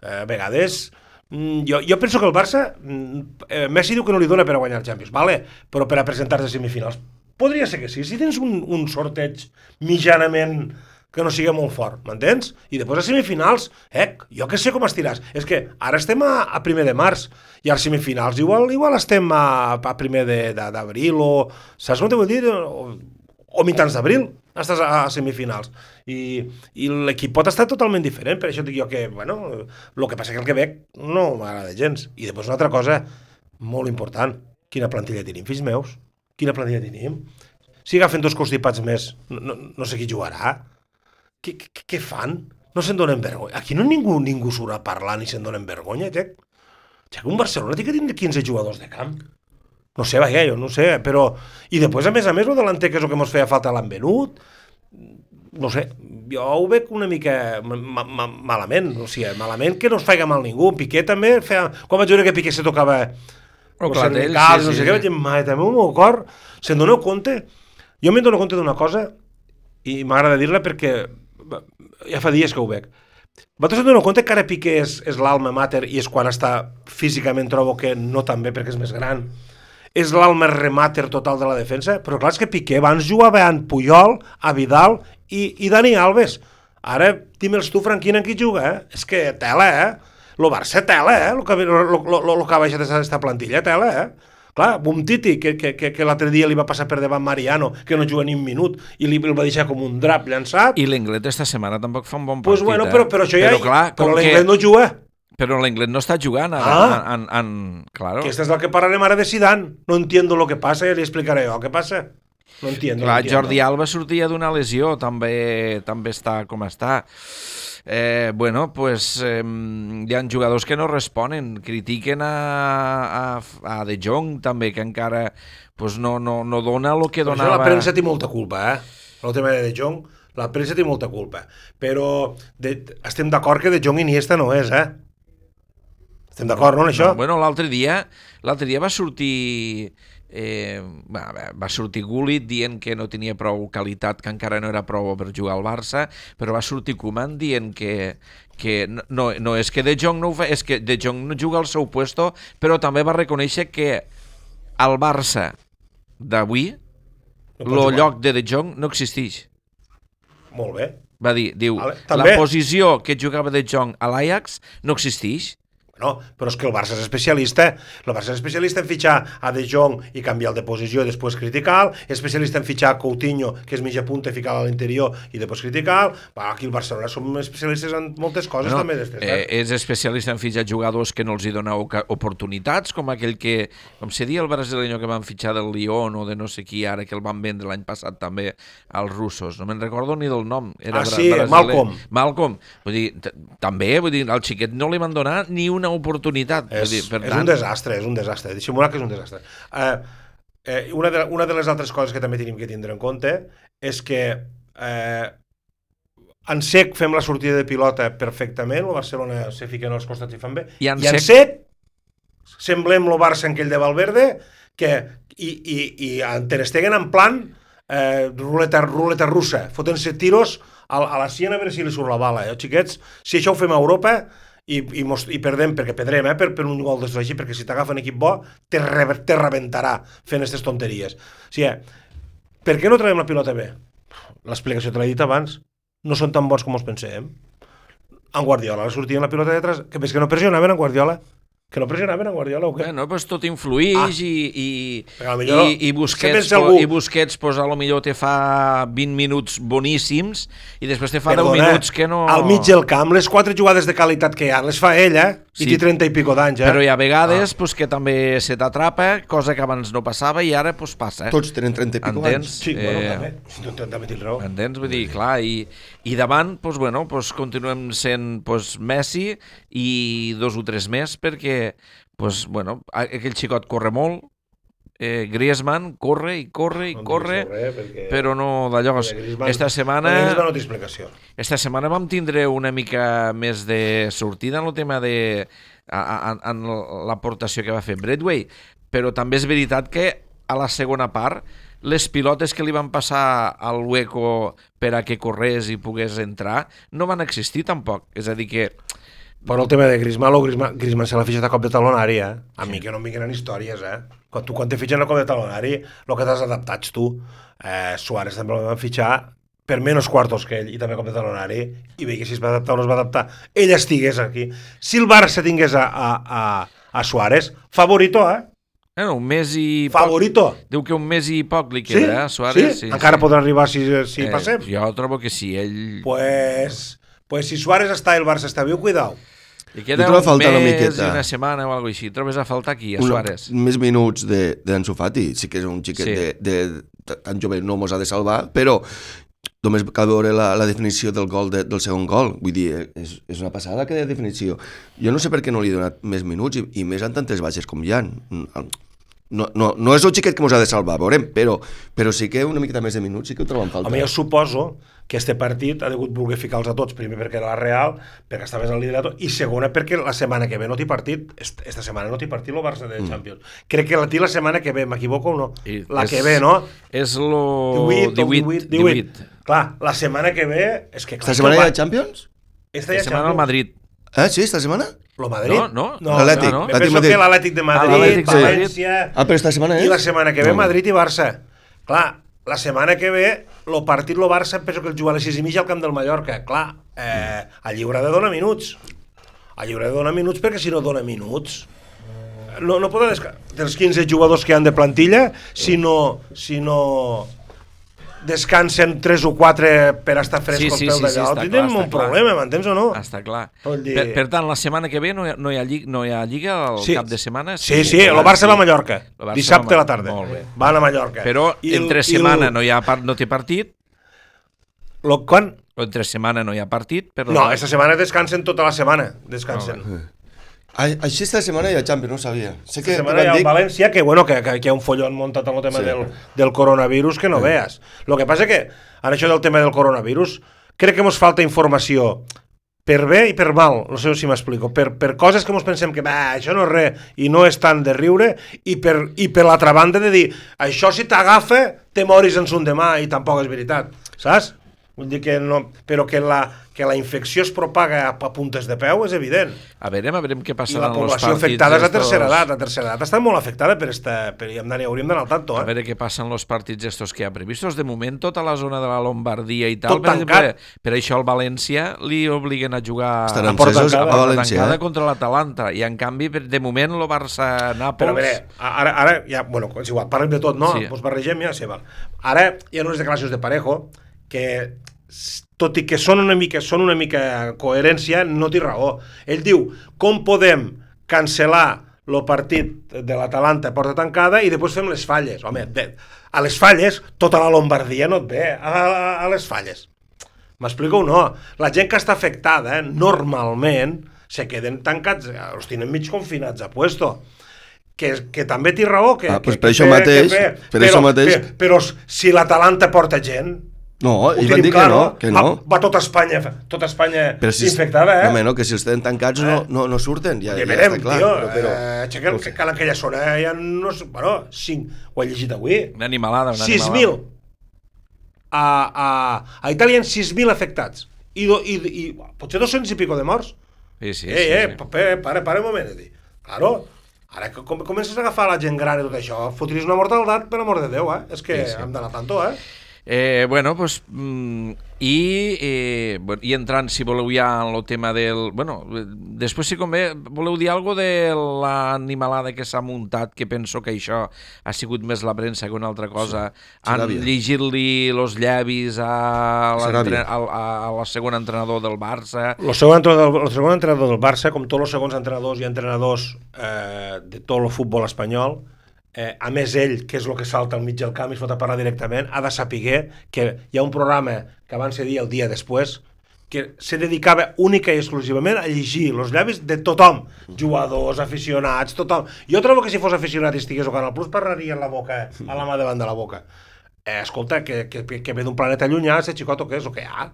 [SPEAKER 3] eh, a vegades... mm, Jo, jo penso que el Barça, mm, eh, Messi diu que no li dona per a guanyar el Champions, vale? però per a presentar-se a semifinals. Podria ser que sí, si tens un, un sorteig mitjanament que no sigui molt fort, m'entens? I després a semifinals, eh, jo que sé com estiràs. És que ara estem a, a primer de març, i als semifinals igual, igual estem a, a primer d'abril, o... Saps com te vull dir? O, o mitjans d'abril, estàs a, a semifinals. I, i l'equip pot estar totalment diferent, per això dic jo que, bueno, el que passa que el Quebec no m'agrada gens. I després una altra cosa molt important, quina plantilla tenim, fills meus? Quina plantilla tenim? Si agafen dos constipats més, no, no, sé qui jugarà. Què, què, què fan? No se'n donen vergonya. Aquí no ningú, ningú surt a parlar ni se'n donen vergonya, Jack. Jack, un Barcelona té que tindre 15 jugadors de camp. No sé, vaja, jo no sé, però... I després, a més a més, el delanter, que és el que ens feia falta, l'han venut. No sé, jo ho veig una mica ma ma malament, o sigui, malament que no es faiga mal ningú. Piqué també feia... Quan vaig veure que Piqué se tocava Els
[SPEAKER 2] clar,
[SPEAKER 3] cervicals,
[SPEAKER 2] sí,
[SPEAKER 3] no
[SPEAKER 2] sí,
[SPEAKER 3] sé què, vaig dir, mai, també el meu cor, se'n doneu compte? Jo me'n dono compte d'una cosa, i m'agrada dir-la perquè ja fa dies que ho veig. Vosaltres us doneu compte que ara Piqué és, és l'alma mater i és quan està físicament trobo que no tan bé perquè és més gran. És l'alma remater total de la defensa, però clar, és que Piqué abans jugava amb Puyol, a Vidal i, i Dani Alves. Ara, dime-els tu, Franquina, en qui juga, eh? És que tela, eh? Lo Barça tela, eh? Lo que, lo, lo, lo, que ha baixat aquesta plantilla, tela, eh? Clar, Bumtiti, que, que, que, que l'altre dia li va passar per davant Mariano, que no juga ni un minut, i li, el va deixar com un drap llançat.
[SPEAKER 2] I l'Englet esta setmana tampoc fa un bon
[SPEAKER 3] pues
[SPEAKER 2] partit,
[SPEAKER 3] bueno,
[SPEAKER 2] eh?
[SPEAKER 3] però, però això ja...
[SPEAKER 2] Però, clar,
[SPEAKER 3] però l'Englet
[SPEAKER 2] que...
[SPEAKER 3] no juga.
[SPEAKER 2] Però l'Englet no està jugant ara.
[SPEAKER 3] Ah.
[SPEAKER 2] En, en, en... Claro.
[SPEAKER 3] Que és del que parlarem ara de Zidane. No entiendo lo que passa, ja li explicaré jo què passa. No entiendo.
[SPEAKER 2] Clar,
[SPEAKER 3] no entiendo.
[SPEAKER 2] Jordi Alba sortia d'una lesió, també també està com està. Eh, bueno, pues eh, hi ha jugadors que no responen, critiquen a, a, a De Jong també, que encara pues no, no, no dona el que donava.
[SPEAKER 3] la premsa té molta culpa, eh? El tema de De Jong, la premsa té molta culpa. Però de, estem d'acord que De Jong Iniesta no és, eh? Estem d'acord, no, en això?
[SPEAKER 2] No, bueno, l'altre dia, l'altre dia va sortir eh, va, sortir Gullit dient que no tenia prou qualitat, que encara no era prou per jugar al Barça, però va sortir Koeman dient que, que no- no, no és que De Jong no ho fa, és que De Jong no juga al seu puesto, però també va reconèixer que al Barça d'avui
[SPEAKER 3] No
[SPEAKER 2] el
[SPEAKER 3] jugar.
[SPEAKER 2] lloc de De Jong no existeix.
[SPEAKER 3] Molt bé.
[SPEAKER 2] Va dir, diu,
[SPEAKER 3] Vale,
[SPEAKER 2] la posició que jugava De Jong a l'Ajax no existeix.
[SPEAKER 3] No, però és que el Barça és especialista. El Barça és especialista en fitxar a De Jong i canviar el de posició i després criticar és especialista en fitxar a Coutinho, que és mitja punta, i ficar a l'interior i després criticar Va, aquí el Barcelona som especialistes en moltes coses
[SPEAKER 2] No,
[SPEAKER 3] també. Després,
[SPEAKER 2] eh, és especialista en fitxar jugadors que no els hi dona oportunitats, com aquell que, com se dia el brasileño que van fitxar del Lyon o de no sé qui ara, que el van vendre l'any passat també als russos. No me'n recordo ni del nom. Era
[SPEAKER 3] Ah, sí,
[SPEAKER 2] brasiler.
[SPEAKER 3] Malcolm.
[SPEAKER 2] Malcolm. Vull dir, també, vull dir, al xiquet no li van donar ni una oportunitat.
[SPEAKER 3] És,
[SPEAKER 2] dir, per
[SPEAKER 3] és
[SPEAKER 2] tant,
[SPEAKER 3] un desastre, és un desastre. Dissimular que és un desastre. Eh, eh, una, de, una de les altres coses que també tenim que tindre en compte és que eh, en sec fem la sortida de pilota perfectament, el Barcelona se fiquen als costats i fan bé,
[SPEAKER 2] I en
[SPEAKER 3] i en
[SPEAKER 2] sec-
[SPEAKER 3] sec semblem el Barça en aquell de Valverde que, i, i, i en Ter Stegen en plan eh, ruleta, ruleta russa, fotent-se tiros a, a la sien a veure si li surt la bala, eh, xiquets? Si això ho fem a Europa i, i, mos, i perdem, perquè perdrem, eh, per, per un gol així, perquè si t'agafen equip bo, te, re, te rebentarà fent aquestes tonteries. O sigui, per què no traiem la pilota bé? L'explicació te l'he dit abans. No són tan bons com us pensem. En Guardiola la sortien la pilota de detrás, que ves que no pressionaven en Guardiola Que no pressionaven a Guardiola o què?
[SPEAKER 2] Bueno, pues tot influïx
[SPEAKER 3] Ah.
[SPEAKER 2] i, i,
[SPEAKER 3] millor
[SPEAKER 2] i, i Busquets,
[SPEAKER 3] algú-
[SPEAKER 2] i Busquets pues, a lo millor te fa 20 minuts boníssims i després te fa 10
[SPEAKER 3] Perdona,
[SPEAKER 2] minuts que no...
[SPEAKER 3] Al mig del camp, les quatre jugades de qualitat que hi ha, les fa ell, eh? I
[SPEAKER 2] Sí.
[SPEAKER 3] té 30 i pico d'anys, eh?
[SPEAKER 2] Però hi ha vegades pues, que també se t'atrapa, cosa que abans no passava i ara pues, passa.
[SPEAKER 4] Tots tenen 30 i pico
[SPEAKER 2] Entens?
[SPEAKER 4] anys.
[SPEAKER 3] Sí, bueno,
[SPEAKER 2] eh,
[SPEAKER 3] també. No, també tens raó.
[SPEAKER 2] Entens? Vull dir, clar, i, i davant, doncs, bueno, doncs, continuem sent doncs, Messi i dos o tres més, perquè doncs, bueno, aquell xicot corre molt, eh, Griezmann corre i corre i
[SPEAKER 3] No
[SPEAKER 2] corre,
[SPEAKER 3] res, perquè-
[SPEAKER 2] però no d'allò... Esta setmana,
[SPEAKER 3] Griezmann no té explicació.
[SPEAKER 2] esta setmana vam tindre una mica més de sortida en el tema de a- en l'aportació que va fer Bradway, però també és veritat que a la segona part les pilotes que li van passar al hueco per a que corrés i pogués entrar no van existir tampoc. És a dir que
[SPEAKER 3] Però el tema de Griezmann, Griezmann, Griezmann se l'ha fitxat a cop de talonari, eh? A mi que no em vinguin històries, eh? Quan tu quan te fitxen a cop de talonari, el que t'has adaptat tu. Eh, Suárez també el van fitxar per menys quartos que ell i també a cop de talonari i veia que si es va adaptar o no es va adaptar ell estigués aquí si el Barça tingués a, a, a, a Suárez favorito, eh?
[SPEAKER 2] bueno, un mes i
[SPEAKER 3] favorito
[SPEAKER 2] poc, diu que un mes i poc li
[SPEAKER 3] sí?
[SPEAKER 2] queda, eh, Suárez.
[SPEAKER 3] sí? encara podrà arribar si, si
[SPEAKER 2] Eh,
[SPEAKER 3] passem
[SPEAKER 2] Jo trobo que sí, ell...
[SPEAKER 3] pues, pues si Suárez està i el Barça està viu, cuidao
[SPEAKER 2] Li queda un
[SPEAKER 4] faltar una
[SPEAKER 2] mes
[SPEAKER 4] miqueta.
[SPEAKER 2] i una setmana o alguna així. Trobes a faltar aquí, a
[SPEAKER 4] Una-
[SPEAKER 2] Suárez.
[SPEAKER 4] més minuts de- d'Ansu Fati, sí que és un xiquet
[SPEAKER 2] Sí.
[SPEAKER 4] de, de, de, tan jove no mos ha de salvar, però només cal veure la, la definició del gol de, del segon gol. Vull dir, és, és una passada aquella definició. Jo no sé per què no li he donat més minuts i, i més en tantes baixes com hi ha. No, no, no és el xiquet que mos ha de salvar, veurem, però, però sí que una miqueta més de minuts sí que ho trobo en falta.
[SPEAKER 3] Home, jo suposo que este partit ha degut voler ficar-los a tots, primer perquè era la Real, perquè estaves al liderato, i segona perquè la setmana que ve no té partit, est- esta setmana no té partit el Barça de Champions. Crec que la té la setmana que ve, m'equivoco o no?
[SPEAKER 2] I
[SPEAKER 3] La
[SPEAKER 2] és-
[SPEAKER 3] que ve, no?
[SPEAKER 2] És lo
[SPEAKER 3] 18,
[SPEAKER 2] 18,
[SPEAKER 3] 18, 18. Clar, la setmana que ve... És que, clar,
[SPEAKER 4] Esta setmana hi ha Champions?
[SPEAKER 3] Esta ja
[SPEAKER 2] setmana al. Madrid.
[SPEAKER 4] Eh, sí, esta setmana?
[SPEAKER 3] Lo Madrid?
[SPEAKER 2] No, no.
[SPEAKER 3] no
[SPEAKER 4] L'Atlètic,
[SPEAKER 3] no,
[SPEAKER 4] l'Atlètic
[SPEAKER 3] penso
[SPEAKER 4] Madrid.
[SPEAKER 3] que l'Atlètic de Madrid,
[SPEAKER 2] Madrid.
[SPEAKER 3] València...
[SPEAKER 4] Ah, però esta setmana és?
[SPEAKER 3] I la setmana que ve
[SPEAKER 4] No.
[SPEAKER 3] Madrid i Barça. Clar, la setmana que ve, el partit lo Barça penso que el juga a les 6 i mitja al camp del Mallorca. Clar, eh, el lliure de donar minuts. El lliure de donar minuts perquè si no dona minuts no, no poden dels 15 jugadors que han de plantilla si no, si no descansen 3 o 4 per estar fresc
[SPEAKER 2] Sí, sí,
[SPEAKER 3] peu
[SPEAKER 2] sí,
[SPEAKER 3] d'allà.
[SPEAKER 2] sí, clar, està
[SPEAKER 3] un
[SPEAKER 2] clar.
[SPEAKER 3] problema, m'entens o no?
[SPEAKER 2] Està clar.
[SPEAKER 3] Dir-
[SPEAKER 2] Per, per tant, la setmana que ve no hi ha, no hi ha, lliga, no hi ha lliga al
[SPEAKER 3] Sí.
[SPEAKER 2] cap de setmana?
[SPEAKER 3] Sí, sí, el Barça va a Mallorca.
[SPEAKER 2] El Barça
[SPEAKER 3] Dissabte a la tarda.
[SPEAKER 2] Molt bé.
[SPEAKER 3] Van a Mallorca.
[SPEAKER 2] Però
[SPEAKER 3] I el-
[SPEAKER 2] entre
[SPEAKER 3] el-
[SPEAKER 2] setmana no hi ha part, no té partit,
[SPEAKER 3] Lo, quan?
[SPEAKER 2] entre setmana no hi ha partit, però...
[SPEAKER 3] No, esta setmana descansen tota la setmana. Descansen.
[SPEAKER 4] Ah, Així esta setmana hi ha Champions, no ho sabia. Sé que,
[SPEAKER 3] setmana hi ha el
[SPEAKER 4] dir...
[SPEAKER 3] València, que, bueno, que, que, que hi ha un follon muntat amb el tema
[SPEAKER 4] Sí.
[SPEAKER 3] del, del coronavirus que no veas. Lo que passa que, en això del tema del coronavirus, crec que ens falta informació per bé i per mal, no sé si m'explico, per, per coses que ens pensem que bah, això no és res i no és tant de riure, i per, i per l'altra banda de dir, això si t'agafa, te moris en son demà, i tampoc és veritat, saps? Vull dir que no, però que la, que la infecció es propaga a, a puntes de peu és evident.
[SPEAKER 2] A veure, a veure què
[SPEAKER 3] I
[SPEAKER 2] passarà
[SPEAKER 3] la
[SPEAKER 2] en els
[SPEAKER 3] població
[SPEAKER 2] partits.
[SPEAKER 3] afectada és la
[SPEAKER 2] estos-
[SPEAKER 3] tercera edat. La tercera edat està molt afectada per esta... Per, i hauríem d'anar al tanto,
[SPEAKER 2] A
[SPEAKER 3] eh?
[SPEAKER 2] veure què passa en els partits estos que hi ha previstos. De moment, tota la zona de la Lombardia i tal,
[SPEAKER 3] Tot
[SPEAKER 2] per, exemple, per això el València li obliguen a jugar
[SPEAKER 4] Estan
[SPEAKER 3] a porta
[SPEAKER 4] encesos a
[SPEAKER 3] tancada,
[SPEAKER 4] València,
[SPEAKER 2] tancada
[SPEAKER 4] eh?
[SPEAKER 2] contra l'Atalanta. I, en canvi, per- de moment, el Barça-Nàpols...
[SPEAKER 3] Però a veure, ara, ara ja, bueno, és igual, parlem de tot, no?
[SPEAKER 2] Sí.
[SPEAKER 3] Sí. Pues barregem ja, sí, val. Ara hi ha unes declaracions de Parejo que tot i que són una mica, són una mica coherència, no té raó. Ell diu, com podem cancel·lar el partit de l'Atalanta a porta tancada i després fem les falles. Home, de, a les falles, tota la Lombardia no et ve, a, a, a les falles. M'explico o no? La gent que està afectada, eh, normalment, se queden tancats, eh, els tenen mig confinats a puesto. Que, que també té raó que,
[SPEAKER 4] Ah,
[SPEAKER 3] que,
[SPEAKER 4] doncs per
[SPEAKER 3] que
[SPEAKER 4] això
[SPEAKER 3] fer-
[SPEAKER 4] mateix-
[SPEAKER 3] que fer.
[SPEAKER 4] per
[SPEAKER 3] però,
[SPEAKER 4] això mateix-
[SPEAKER 3] Però, però si l'Atalanta porta gent,
[SPEAKER 4] No,
[SPEAKER 3] ho
[SPEAKER 4] ells van dir
[SPEAKER 3] clar,
[SPEAKER 4] que no, que no.
[SPEAKER 3] Va, va tota Espanya, tota Espanya
[SPEAKER 4] Però si,
[SPEAKER 3] infectada, eh?
[SPEAKER 4] No, home, no, que si els tenen tancats no, no, no surten, ja,
[SPEAKER 3] Ja verem,
[SPEAKER 4] està clar.
[SPEAKER 3] tio,
[SPEAKER 4] però, però,
[SPEAKER 3] eh, aixequen, que cal aquella zona hi ha, no sé, bueno, 5, ho he llegit avui,
[SPEAKER 2] Una animalada, una
[SPEAKER 3] 6.000.
[SPEAKER 2] animalada.
[SPEAKER 3] A, a, a Itàlia hi ha 6.000 afectats. I, do, i, i potser 200 i pico de morts.
[SPEAKER 2] Sí, sí,
[SPEAKER 3] eh,
[SPEAKER 2] sí,
[SPEAKER 3] eh,
[SPEAKER 2] sí.
[SPEAKER 3] pa- pa- para, para un moment. Dir. Claro, ara que com, comences a agafar la gent gran i tot això, fotries una mortaldat, per amor de Déu, eh? És que
[SPEAKER 2] Sí, sí.
[SPEAKER 3] hem d'anar tanto, eh?
[SPEAKER 2] Eh, bueno, pues, mm, i, eh, bueno, i entrant, si voleu ja en el tema del... Bueno, eh, després, si convé, voleu dir alguna de l'animalada que s'ha muntat, que penso que això ha sigut més la premsa que una altra cosa. Han
[SPEAKER 4] Saràbia.
[SPEAKER 2] llegit-li los llavis a, a, a la segon entrenador del Barça.
[SPEAKER 3] El segon, entrenador, el segon entrenador del Barça, com tots els segons entrenadors i entrenadors eh, de tot el futbol espanyol, eh, a més ell, que és el que salta al mig del camp i es pot parlar directament, ha de saber que hi ha un programa que van ser dir el dia després que se dedicava única i exclusivament a llegir els llavis de tothom, jugadors, aficionats, tothom. Jo trobo que si fos aficionat i estigués al Plus parlaria en la boca, a la mà davant de la boca. Eh, escolta, que, que, que ve d'un planeta llunyà, ese xicoto, què és el que hi ha?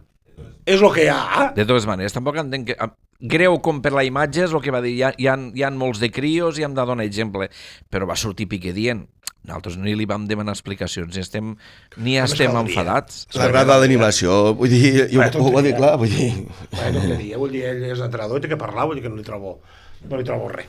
[SPEAKER 3] És el que hi ha.
[SPEAKER 2] De totes maneres, tampoc entenc que... Greu com per la imatge és el que va dir. Hi ha, hi ha, hi ha molts de crios i hem de donar exemple. Però va sortir Piqué dient nosaltres ni li vam demanar explicacions, ni estem, ni estem enfadats.
[SPEAKER 4] La grada d'animació, vull dir, jo
[SPEAKER 3] Vaya
[SPEAKER 4] ho va dir clar, vull dir...
[SPEAKER 3] Bueno, tonteria, vull dir, ell és entrenador i té que parlar, vull dir que no li trobo, no li trobo res.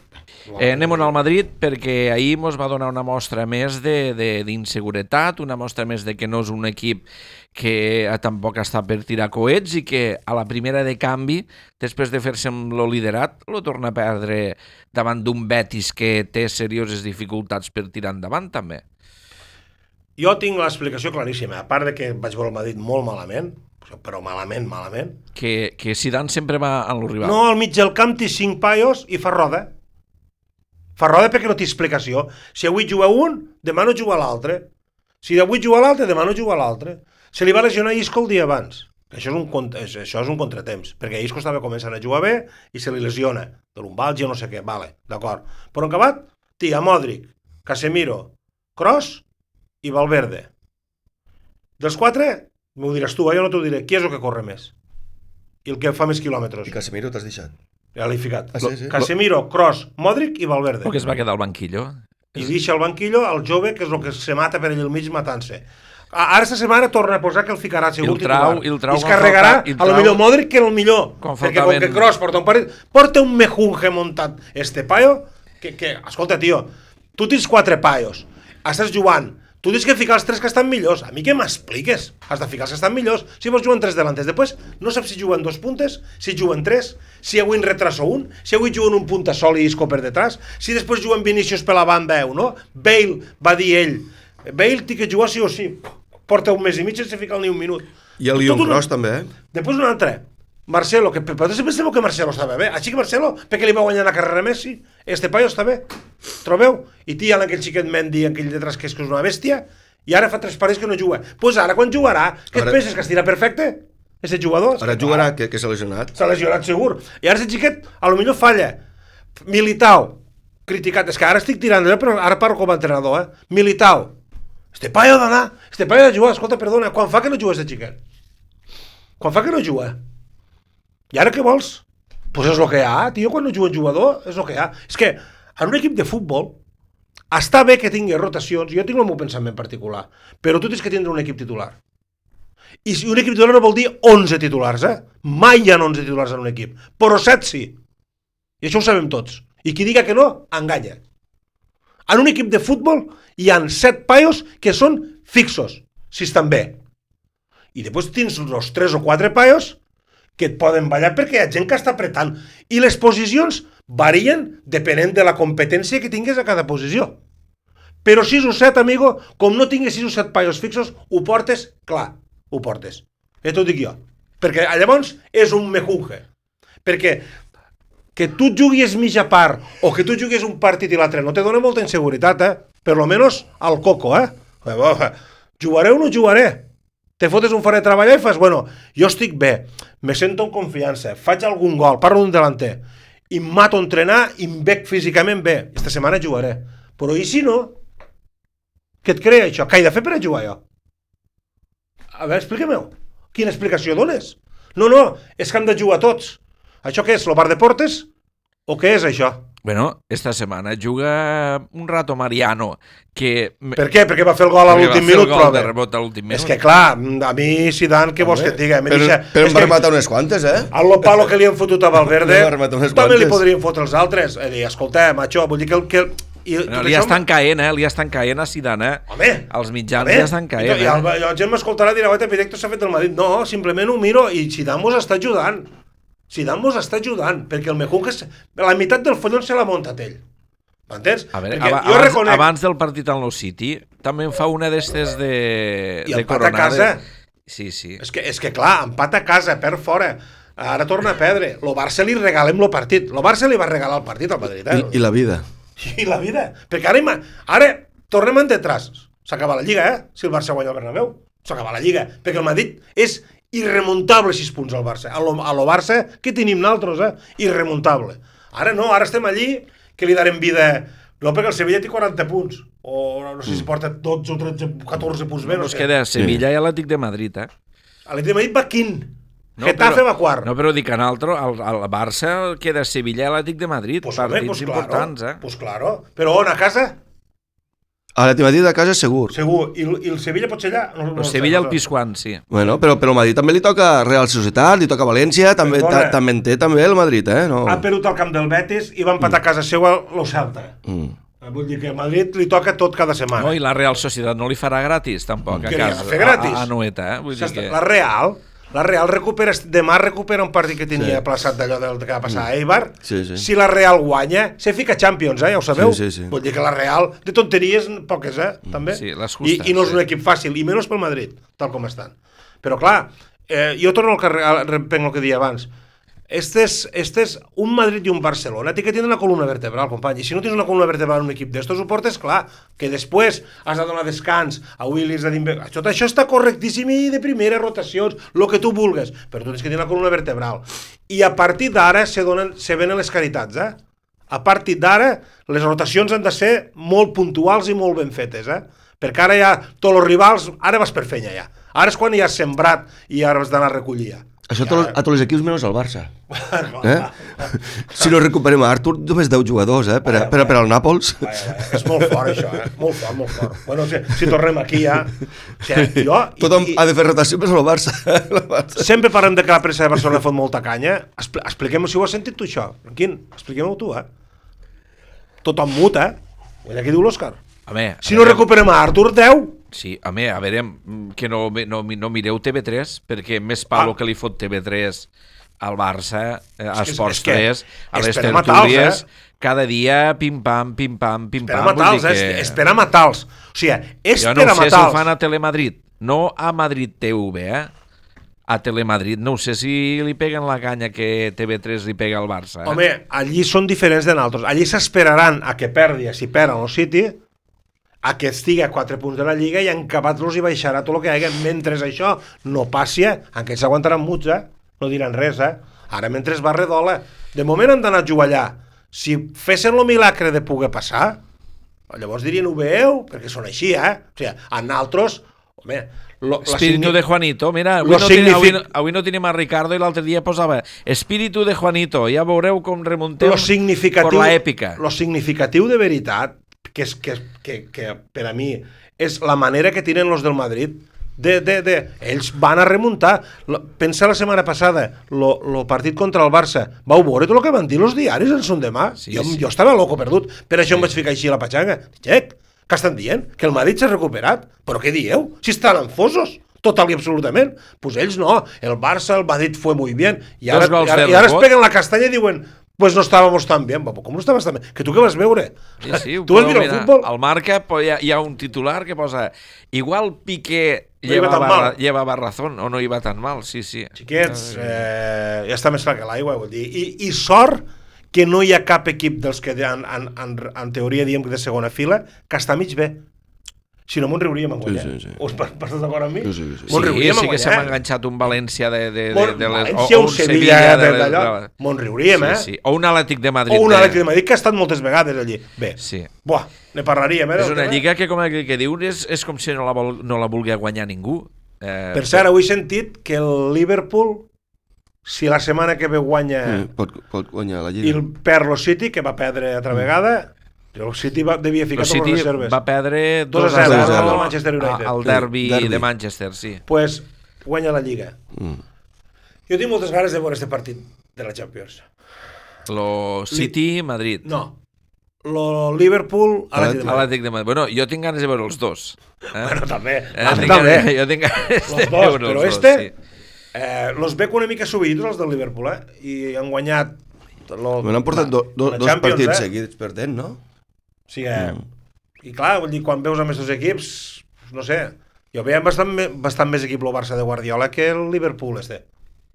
[SPEAKER 2] Eh, anem al Madrid perquè ahir mos va donar una mostra més de- de- d'inseguretat, una mostra més de que no és un equip que eh, tampoc està per tirar coets i que a la primera de canvi, després de fer-se amb lo liderat, lo torna a perdre davant d'un Betis que té serioses dificultats per tirar endavant també.
[SPEAKER 3] Jo tinc l'explicació claríssima, a part de que vaig veure el Madrid molt malament, però malament, malament.
[SPEAKER 2] Que, que Zidane sempre va en lo rival.
[SPEAKER 3] No, al mig del camp té cinc paios i fa roda. Fa roda perquè no té explicació. Si avui juga un, demà no juga l'altre. Si avui juga l'altre, demà no juga l'altre. Se li va lesionar Isco el dia abans. Això és, un, això és un contratemps, perquè Isco estava començant a jugar bé i se li lesiona, de lumbalgia o no sé què, vale, d'acord. Però en acabat, té a Modric, Casemiro, Kroos i Valverde. Dels quatre, m'ho diràs tu, eh? jo no t'ho diré, qui és el que corre més? I el que fa més quilòmetres?
[SPEAKER 4] I Casemiro t'has deixat.
[SPEAKER 3] Ja l'he ficat.
[SPEAKER 4] Ah, sí, sí.
[SPEAKER 3] Casemiro, Kroos, Modric i Valverde.
[SPEAKER 2] O que es va quedar al banquillo.
[SPEAKER 3] I deixa al banquillo el jove, que és el que se mata per ell al mig matant-se. A- Ara esta setmana torna a posar que el ficarà segur
[SPEAKER 2] I el trau-
[SPEAKER 3] titular.
[SPEAKER 2] i el trau
[SPEAKER 3] es
[SPEAKER 2] quan
[SPEAKER 3] carregarà
[SPEAKER 2] falta- i
[SPEAKER 3] a lo millor Modric que el millor.
[SPEAKER 2] Quan
[SPEAKER 3] perquè com que Kroos porta un partit... Porta un mejunje muntat este paio, que, que, escolta, tio, tu tens quatre paios, estàs jugant, tu tens que ficar els tres que estan millors. A mi què m'expliques? Has de ficar els que estan millors. Si vols juguen tres delantes, després no saps si juguen dos puntes, si juguen tres, si avui en retraso un, si avui juguen un punta sol i Isco per detrás, si després juguen Vinícius per la banda o no. Bale va dir ell, Bale té que jugar sí o sí. Porta un mes i mig sense ficar ni un minut.
[SPEAKER 4] I el Leon
[SPEAKER 3] Tot un-
[SPEAKER 4] Cross també, eh?
[SPEAKER 3] Després un altre, Marcelo, que per però sempre que Marcelo estava bé. Així que Marcelo, perquè li va guanyar la carrera a Messi, este paio està bé. Trobeu? I tia aquell xiquet Mendy, aquell detrás que és que és una bèstia, i ara fa tres parells que no juga. Doncs pues ara, quan jugarà, què et
[SPEAKER 4] Ara-
[SPEAKER 3] penses, que estirà perfecte? Ese jugador?
[SPEAKER 4] Ara jugarà, que, que s'ha lesionat.
[SPEAKER 3] S'ha lesionat segur. I ara aquest xiquet, a lo millor falla. Militao, criticat. És que ara estic tirant, però ara parlo com a entrenador, eh? Militao. Este paio d'anar, este paio de jugar. Escolta, perdona, quan fa que no juga este xiquet? Quan fa que no juga? I ara què vols? Pues és el que hi ha, tio, quan no juga un jugador, és el que hi ha. És que en un equip de futbol està bé que tingui rotacions, jo tinc el meu pensament particular, però tu tens que tindre un equip titular. I si un equip titular no vol dir 11 titulars, eh? Mai hi ha 11 titulars en un equip, però 7 sí. I això ho sabem tots. I qui diga que no, enganya. En un equip de futbol hi han 7 paios que són fixos, si estan bé. I després tens uns 3 o 4 paios que et poden ballar perquè hi ha gent que està apretant. I les posicions varien depenent de la competència que tingues a cada posició. Però 6 o 7, amigo, com no tingues 6 o 7 paios fixos, ho portes, clar, ho portes. Ja t'ho dic jo. Perquè llavors és un mejunje. Perquè que tu juguis mitja part o que tu juguis un partit i l'altre no te dona molta inseguretat, eh? Per lo menos al coco, eh? Jugaré o no jugaré? Te fotes un fora de treballar i fas, bueno, jo estic bé, me sento en confiança, faig algun gol, parlo d'un delanter, i em mato a entrenar i em veig físicament bé. Esta setmana jugaré. Però i si no? Què et crea això? Què he de fer per a jugar jo? A veure, explica-m'ho. Quina explicació dones? No, no, és que hem de jugar tots. Això què és, el bar de portes? O què és això?
[SPEAKER 2] Bueno, esta setmana juga un rato Mariano, que...
[SPEAKER 3] Per què? Perquè va fer el gol a l'últim
[SPEAKER 2] el
[SPEAKER 3] minut, però
[SPEAKER 2] de rebot a l'últim minut.
[SPEAKER 3] És que clar, a mi Zidane, què vols que et diga?
[SPEAKER 4] Però,
[SPEAKER 3] deixa...
[SPEAKER 4] però
[SPEAKER 3] és
[SPEAKER 4] em va
[SPEAKER 3] que
[SPEAKER 4] rematar unes quantes, eh?
[SPEAKER 3] a lo palo que li han fotut a Valverde, també li podrien fotre els altres. Eh, dir, escolta, macho, vull dir que, el, que I
[SPEAKER 2] No, li
[SPEAKER 3] això-
[SPEAKER 2] estan caent, eh? Li estan caient a Zidane, eh?
[SPEAKER 3] Home,
[SPEAKER 2] Els mitjans
[SPEAKER 3] home,
[SPEAKER 2] ja estan
[SPEAKER 3] i,
[SPEAKER 2] caient,
[SPEAKER 3] i el,
[SPEAKER 2] eh?
[SPEAKER 3] la gent m'escoltarà i dirà, "Guaita, Directo s'ha fet del Madrid. No, simplement ho miro i Zidane mos està ajudant. Zidane mos està ajudant, perquè el Mejunca, és- la meitat del follon se l'ha muntat ell. M'entens?
[SPEAKER 2] A veure,
[SPEAKER 3] jo
[SPEAKER 2] abans,
[SPEAKER 3] reconec...
[SPEAKER 2] abans del partit al Nou City també em fa una d'estes de,
[SPEAKER 3] I
[SPEAKER 2] de
[SPEAKER 3] empat a casa.
[SPEAKER 2] Sí, sí.
[SPEAKER 3] És que, és que clar, empat a casa, per fora. Ara torna a perdre. Lo Barça li regalem el partit. Lo Barça li va regalar el partit al Madrid. Eh?
[SPEAKER 4] I, I la vida.
[SPEAKER 3] I la vida. Perquè ara, ima- ara tornem en detrás. S'acaba la Lliga, eh? Si el Barça guanya el Bernabéu. S'acaba la Lliga. Perquè el Madrid és irremuntable 6 punts al Barça. A lo, a lo Barça, què tenim nosaltres, eh? Irremuntable. Ara no, ara estem allí que li darem vida... No, perquè el Sevilla té 40 punts. O no sé si porta 12 o 13, 14 punts més.
[SPEAKER 2] No
[SPEAKER 3] No
[SPEAKER 2] es
[SPEAKER 3] sé.
[SPEAKER 2] queda Sevilla i Atlètic de Madrid, eh?
[SPEAKER 3] L'Atlètic de Madrid va quin.
[SPEAKER 2] No,
[SPEAKER 3] Getafe va quart.
[SPEAKER 2] No, però dic en altre, el, el Barça queda Sevilla i Atlètic de Madrid,
[SPEAKER 3] pues, home,
[SPEAKER 2] partits
[SPEAKER 3] pues,
[SPEAKER 2] importants,
[SPEAKER 3] claro,
[SPEAKER 2] eh?
[SPEAKER 3] Pues claro. Però on, a casa?
[SPEAKER 4] A la Madrid de casa segur.
[SPEAKER 3] Segur. I, el- i el Sevilla pot ser allà? No, no sé,
[SPEAKER 2] Sevilla al. Pizjuán, sí.
[SPEAKER 4] Bueno, però, però al Madrid també li toca Real Societat, li toca València, també,
[SPEAKER 3] Perdona.
[SPEAKER 4] ta, també en té també el Madrid, eh? No.
[SPEAKER 3] Ha perdut al camp del Betis i va empatar a casa seva lo Celta.
[SPEAKER 4] Mm.
[SPEAKER 3] Eh, Vull dir que a Madrid li toca tot cada setmana.
[SPEAKER 2] No, i la Real Societat no li farà gratis, tampoc, a
[SPEAKER 3] Què li ha
[SPEAKER 2] casa.
[SPEAKER 3] de fer gratis?
[SPEAKER 2] A, a Noeta, eh? Vull dir que...
[SPEAKER 3] La Real, la Real recupera, demà recupera un partit que tenia
[SPEAKER 4] Sí.
[SPEAKER 3] plaçat d'allò del que va passar a Eibar.
[SPEAKER 4] Sí, sí.
[SPEAKER 3] Si la Real guanya, se fica a Champions, eh? ja ho sabeu?
[SPEAKER 4] Sí, sí, sí.
[SPEAKER 3] Vull dir que la Real, de tonteries, poques, eh? També.
[SPEAKER 2] Sí, les
[SPEAKER 3] I,
[SPEAKER 2] justes,
[SPEAKER 3] I no és
[SPEAKER 2] sí.
[SPEAKER 3] un equip fàcil, i menys pel Madrid, tal com estan. Però clar, eh, jo torno al que repenc el que deia abans. Este és, este és un Madrid i un Barcelona. Té que tindre una columna vertebral, company. I si no tens una columna vertebral en un equip d'estos, ho portes clar. Que després has de donar descans a Willis, a Dimbe... Tot això està correctíssim i de primera, rotacions, el que tu vulgues. Però tu tens que tenir una columna vertebral. I a partir d'ara se, donen, se venen les caritats, eh? A partir d'ara, les rotacions han de ser molt puntuals i molt ben fetes, eh? Perquè ara ja, tots els rivals, ara vas per fenya ja. Ara és quan ja has sembrat i ara has d'anar a recollir. ja.
[SPEAKER 4] Això a tots, a tots els equips menys al Barça. Eh? Si no recuperem a Artur, només 10 jugadors, eh? Per, a, per, a, per al Nàpols.
[SPEAKER 3] vaja, és molt fort això, eh? Molt fort, molt fort. Bueno, si, si tornem aquí ja... O sigui, jo... i-
[SPEAKER 4] Tothom
[SPEAKER 3] i-
[SPEAKER 4] ha de fer rotació més al Barça. El Barça.
[SPEAKER 3] Sempre parlem de que la premsa de Barcelona fot molta canya. Expl expliquem si ho has sentit tu, això. Quin? Expliquem-ho tu, eh? Tothom mut, eh? Mira què diu l'Òscar. Si no recuperem a Artur, 10.
[SPEAKER 2] Sí, home, a veure, mm, que no, no, no mireu TV3, perquè més palo
[SPEAKER 3] Ah.
[SPEAKER 2] que li fot TV3 al Barça, eh, a Esports
[SPEAKER 3] és que
[SPEAKER 2] 3, a les tertúlies,
[SPEAKER 3] eh?
[SPEAKER 2] cada dia pim-pam, pim-pam,
[SPEAKER 3] Espera
[SPEAKER 2] pim-pam.
[SPEAKER 3] matals, eh?
[SPEAKER 2] que...
[SPEAKER 3] Espera matals. O sigui,
[SPEAKER 2] Jo
[SPEAKER 3] espera
[SPEAKER 2] no ho sé si ho
[SPEAKER 3] matals.
[SPEAKER 2] fan a Telemadrid, no a Madrid TV, eh? A Telemadrid, no sé si li peguen la canya que TV3 li pega al Barça. Eh?
[SPEAKER 3] Home, allí són diferents de nosaltres. Allí s'esperaran a que perdi, si perden el City, a que estigui a 4 punts de la Lliga i encapat-los i baixarà tot el que hi hagi. Mentre això no passi, encara s'aguantaran muts, eh? No diran res, eh? Ara, mentre es va redola, de moment han d'anar a jugar allà. Si fessin el milagre de poder passar, llavors dirien, ho veieu? Perquè són així, eh? O sigui, a nosaltres, home... Lo,
[SPEAKER 2] Espíritu
[SPEAKER 3] signi-
[SPEAKER 2] de Juanito, mira, avui no, tenim, avui,
[SPEAKER 3] signific-
[SPEAKER 2] no, avui no tenim a Ricardo i l'altre dia posava Espíritu de Juanito, ja veureu com remuntem
[SPEAKER 3] lo significatiu,
[SPEAKER 2] per la èpica.
[SPEAKER 3] Lo significatiu de veritat, que, és, que, que, que per a mi és la manera que tenen los del Madrid, de, de, de, ells van a remuntar. Pensa la setmana passada, lo, lo partit contra el Barça. Vau veure tot el que van dir els diaris en son demà?
[SPEAKER 2] Sí,
[SPEAKER 3] jo,
[SPEAKER 2] sí.
[SPEAKER 3] jo estava loco perdut. Per això em vaig ficar així a la patxanga. Xec, què estan dient? Que el Madrid s'ha recuperat? Però què dieu? Si estan enfosos total i absolutament. Pues ells no. El Barça, el Madrid fue muy bien. I ara, i ara, i ara es peguen la castanya i diuen pues no estábamos tan bien. Va, ¿Cómo no estabas tan bien? Que tu què vas veure?
[SPEAKER 2] Sí, sí,
[SPEAKER 3] tu vas veure el
[SPEAKER 2] mirar.
[SPEAKER 3] futbol?
[SPEAKER 2] Al marca po- hi ha, hi ha un titular que posa igual Piqué
[SPEAKER 3] No
[SPEAKER 2] llevaba,
[SPEAKER 3] mal.
[SPEAKER 2] llevaba razón o no iba tan mal, sí, sí.
[SPEAKER 3] Xiquets, eh, ja està més clar que l'aigua, vull dir. I, I sort que no hi ha cap equip dels que en, en, en, en teoria diem de segona fila que està mig bé. Si no, m'ho riuríem en guanyar.
[SPEAKER 4] sí, sí.
[SPEAKER 3] Us per, per estàs d'acord amb mi?
[SPEAKER 4] Sí, sí, sí.
[SPEAKER 3] M'ho
[SPEAKER 2] Sí,
[SPEAKER 3] riuríem
[SPEAKER 2] sí
[SPEAKER 3] en
[SPEAKER 2] que s'ha
[SPEAKER 3] guanyar.
[SPEAKER 2] enganxat un València de, de, de, de les...
[SPEAKER 3] València, un Sevilla, de- d'allò. M'ho riuríem, eh?
[SPEAKER 2] Sí, sí. O un Atlètic de Madrid.
[SPEAKER 3] O un
[SPEAKER 2] de-
[SPEAKER 3] Atlètic de Madrid que ha estat moltes vegades allí. Bé,
[SPEAKER 2] Sí.
[SPEAKER 3] buah, ne parlaríem, eh?
[SPEAKER 2] És una lliga que, com el que diu, és, és com si no la, vol, no la vulgui guanyar ningú. Eh,
[SPEAKER 3] Per cert, avui he sentit que el Liverpool, si la setmana que ve guanya
[SPEAKER 4] Sí, pot, pot guanyar la
[SPEAKER 3] i
[SPEAKER 4] Lliga.
[SPEAKER 3] el perd el City, que va perdre altra vegada, el City va, devia ficar totes
[SPEAKER 2] City
[SPEAKER 3] les reserves.
[SPEAKER 2] va perdre
[SPEAKER 3] 2 a
[SPEAKER 2] 2 a
[SPEAKER 3] 0
[SPEAKER 4] 2 a 0.
[SPEAKER 3] al Manchester United.
[SPEAKER 2] al derbi,
[SPEAKER 4] derbi.
[SPEAKER 2] de Manchester, sí.
[SPEAKER 3] pues, guanya la Lliga.
[SPEAKER 4] Mm.
[SPEAKER 3] Jo tinc moltes ganes de veure este partit de la Champions.
[SPEAKER 2] Lo City, Madrid.
[SPEAKER 3] No, lo Liverpool, Atlètic de Madrid.
[SPEAKER 2] Atlètic de Madrid. Bueno, jo tinc ganes de veure els dos. Eh?
[SPEAKER 3] Bueno, també.
[SPEAKER 2] Eh, tinc
[SPEAKER 3] també.
[SPEAKER 2] ganes- jo tinc ganes de
[SPEAKER 3] Los dos,
[SPEAKER 2] veure
[SPEAKER 3] però
[SPEAKER 2] els
[SPEAKER 3] este,
[SPEAKER 2] dos, sí.
[SPEAKER 3] eh, los veig una mica subidos, els del Liverpool, eh? I han guanyat... Lo,
[SPEAKER 4] Me n'han portat do, do,
[SPEAKER 3] la
[SPEAKER 4] dos partits
[SPEAKER 3] eh?
[SPEAKER 4] seguits perdent, no?
[SPEAKER 3] Sí, eh? I clar, vull dir, quan veus amb aquests equips, no sé, jo veia bastant, bastant més equip el Barça de Guardiola que el Liverpool, este.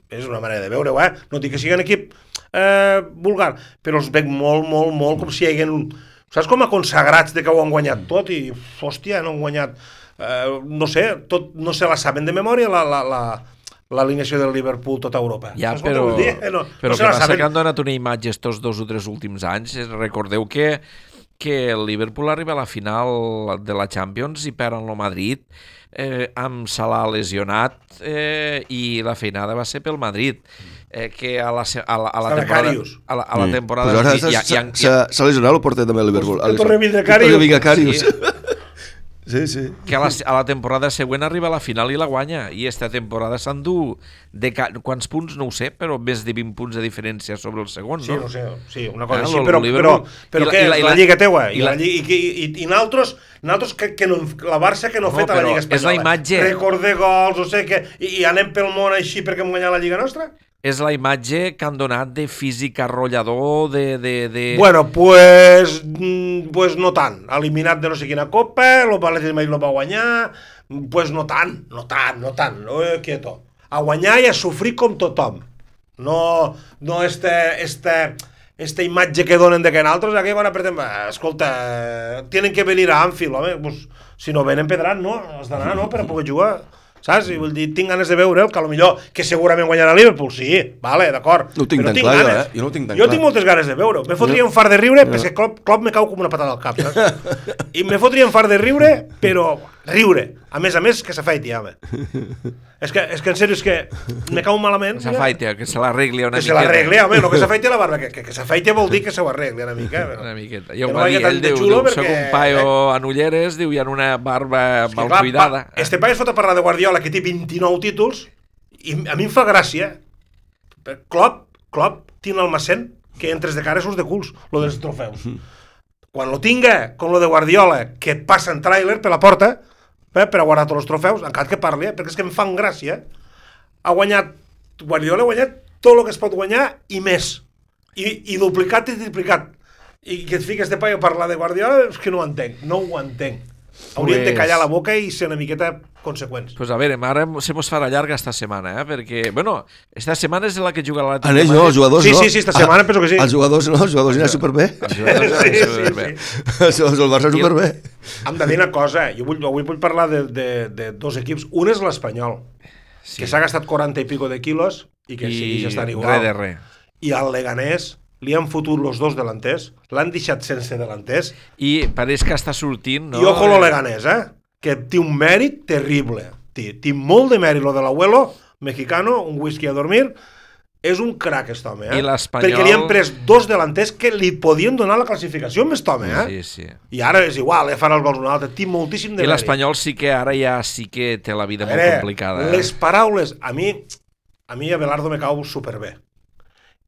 [SPEAKER 3] És una manera de veure-ho, eh? No dic que sigui un equip eh, vulgar, però els veig molt, molt, molt com si hi hagués un... Saps com a consagrats de que ho han guanyat tot i, hòstia, no han guanyat... Eh, no sé, tot, no se la saben de memòria la, la, la, l'alineació del Liverpool tota Europa.
[SPEAKER 2] Ja,
[SPEAKER 3] Saps com
[SPEAKER 2] però?
[SPEAKER 3] No,
[SPEAKER 2] però
[SPEAKER 3] no
[SPEAKER 2] que
[SPEAKER 3] saben.
[SPEAKER 2] que han donat una imatge estos dos o tres últims anys. Eh, Recordeu que, que el Liverpool arriba a la final de la Champions i perd en el Madrid eh, amb Salah lesionat eh, i la feinada va ser pel Madrid. Eh, que a la, a la, a la temporada... A la, a la temporada...
[SPEAKER 4] pues
[SPEAKER 2] i- i-
[SPEAKER 4] s'ha- s'ha s'ha lesionat el porter també el Liverpool.
[SPEAKER 3] que torni a vindre
[SPEAKER 4] Que torni a
[SPEAKER 3] Karius.
[SPEAKER 4] vindre Karius.
[SPEAKER 2] Sí.
[SPEAKER 4] Sí, sí.
[SPEAKER 2] que a la, a la temporada següent arriba a la final i la guanya i esta temporada s'endú de ca... quants punts no ho sé, però més de 20 punts de diferència sobre el segon,
[SPEAKER 3] Sí,
[SPEAKER 2] no?
[SPEAKER 3] no sé, sí, una cosa
[SPEAKER 2] Ah,
[SPEAKER 3] així, però, però, però
[SPEAKER 2] I la-
[SPEAKER 3] què,
[SPEAKER 2] la-
[SPEAKER 3] la,
[SPEAKER 2] i
[SPEAKER 3] la,
[SPEAKER 2] la-
[SPEAKER 3] Lliga teua, i, la, i, i, i, i naltros, naltros que, que no, la Barça que no,
[SPEAKER 2] No,
[SPEAKER 3] ha fet a la Lliga
[SPEAKER 2] és la
[SPEAKER 3] Espanyola.
[SPEAKER 2] imatge.
[SPEAKER 3] Record de gols, no sé què, i, i anem pel món així perquè hem guanyat la Lliga nostra?
[SPEAKER 2] És la imatge que han donat de físic arrollador, de... de, de...
[SPEAKER 3] Bueno, pues, mm, pues no tant. Eliminat de no sé quina copa, el de Madrid no va guanyar, pues no tant, no tant, no tant, no, eh, quieto. A guanyar i a sofrir com tothom. No, no este, este, esta imatge que donen de que nosaltres aquí van apretem, eh, escolta, tienen que venir a Anfield, home, pues, si no venen pedran, no? Has d'anar, no?, per a poder jugar. Saps? I vull dir, tinc ganes de veure'l, que a lo millor que segurament guanyarà Liverpool, sí, vale, d'acord.
[SPEAKER 4] No ho tinc
[SPEAKER 3] però
[SPEAKER 4] tan clar, jo,
[SPEAKER 3] ganes.
[SPEAKER 4] eh? Jo no ho tinc tan
[SPEAKER 3] jo
[SPEAKER 4] clar.
[SPEAKER 3] tinc moltes ganes de veure-ho. Me fotria un far de riure, perquè Klopp, Klopp me cau com una patada al cap, saps? I me fotria un far de riure, però riure. A més a més, que s'afaiti, home. és, que, és que, en sèrio, és que me cau malament.
[SPEAKER 2] Que s'afaiti, que se l'arregli una
[SPEAKER 3] Que se
[SPEAKER 2] miqueta.
[SPEAKER 3] l'arregli, home, no que s'afaiti la barba, que, que, que s'afaiti vol dir que se ho arregli una mica. Però.
[SPEAKER 2] Una miqueta.
[SPEAKER 3] Que
[SPEAKER 2] Jo
[SPEAKER 3] no
[SPEAKER 2] va dir, ell
[SPEAKER 3] de
[SPEAKER 2] diu, diu soc
[SPEAKER 3] perquè-
[SPEAKER 2] un paio en ulleres, diu, i en una barba
[SPEAKER 3] És que,
[SPEAKER 2] mal
[SPEAKER 3] clar,
[SPEAKER 2] cuidada.
[SPEAKER 3] pa- Este paio es fot a parlar de Guardiola, que té 29 títols, i a mi em fa gràcia. Klopp, Klopp, tiene el macén que entres de cara surts de culs, lo dels trofeus. Quan lo tinga, com lo de Guardiola, que passa en tràiler per la porta, eh, per a guardar tots els trofeus, encara que parli, eh, perquè és que em fan gràcia. Ha guanyat, Guardiola ha guanyat tot el que es pot guanyar i més. I, i duplicat i triplicat. I que et fiques de paio a parlar de Guardiola, és que no ho entenc, no ho entenc. Haurien de
[SPEAKER 2] Pues-
[SPEAKER 3] callar la boca i ser una miqueta conseqüents.
[SPEAKER 2] Pues a veure, ara se mos farà llarga esta setmana, eh? perquè, bueno, esta setmana és la que juga l'Atlètic
[SPEAKER 4] En ells
[SPEAKER 2] de
[SPEAKER 4] no, els jugadors
[SPEAKER 3] Sí,
[SPEAKER 4] no.
[SPEAKER 3] sí, sí, esta setmana penso que sí.
[SPEAKER 4] Els jugadors no, els jugadors aniran superbé.
[SPEAKER 2] Els jugadors de
[SPEAKER 3] Sí,
[SPEAKER 2] ser
[SPEAKER 3] sí,
[SPEAKER 2] bé.
[SPEAKER 4] Els jugadors del Barça superbé.
[SPEAKER 3] Hem de dir una cosa, jo vull, avui vull parlar de, de, de dos equips. Un és l'Espanyol,
[SPEAKER 2] Sí.
[SPEAKER 3] que s'ha gastat 40 i pico de quilos i que
[SPEAKER 2] I
[SPEAKER 3] segueix estant igual.
[SPEAKER 2] de res.
[SPEAKER 3] I al Leganés li han fotut los dos delanters, l'han deixat sense delanters,
[SPEAKER 2] I pareix que està sortint, no?
[SPEAKER 3] i ojo lo Leganés, eh? que té un mèrit terrible. Té, té molt de mèrit lo de l'abuelo, mexicano, un whisky a dormir, és un crac, aquest home, eh?
[SPEAKER 2] I l'Espanyol-
[SPEAKER 3] Perquè li han pres dos delanters que li podien donar la classificació amb aquest home, eh?
[SPEAKER 2] Sí, sí.
[SPEAKER 3] I ara és igual, eh? farà els gols un altre, té moltíssim de
[SPEAKER 2] I l'Espanyol sí que ara ja sí que té la vida
[SPEAKER 3] A
[SPEAKER 2] molt
[SPEAKER 3] veure,
[SPEAKER 2] complicada. Eh?
[SPEAKER 3] Les paraules, a mi, a mi Abelardo me cau superbé.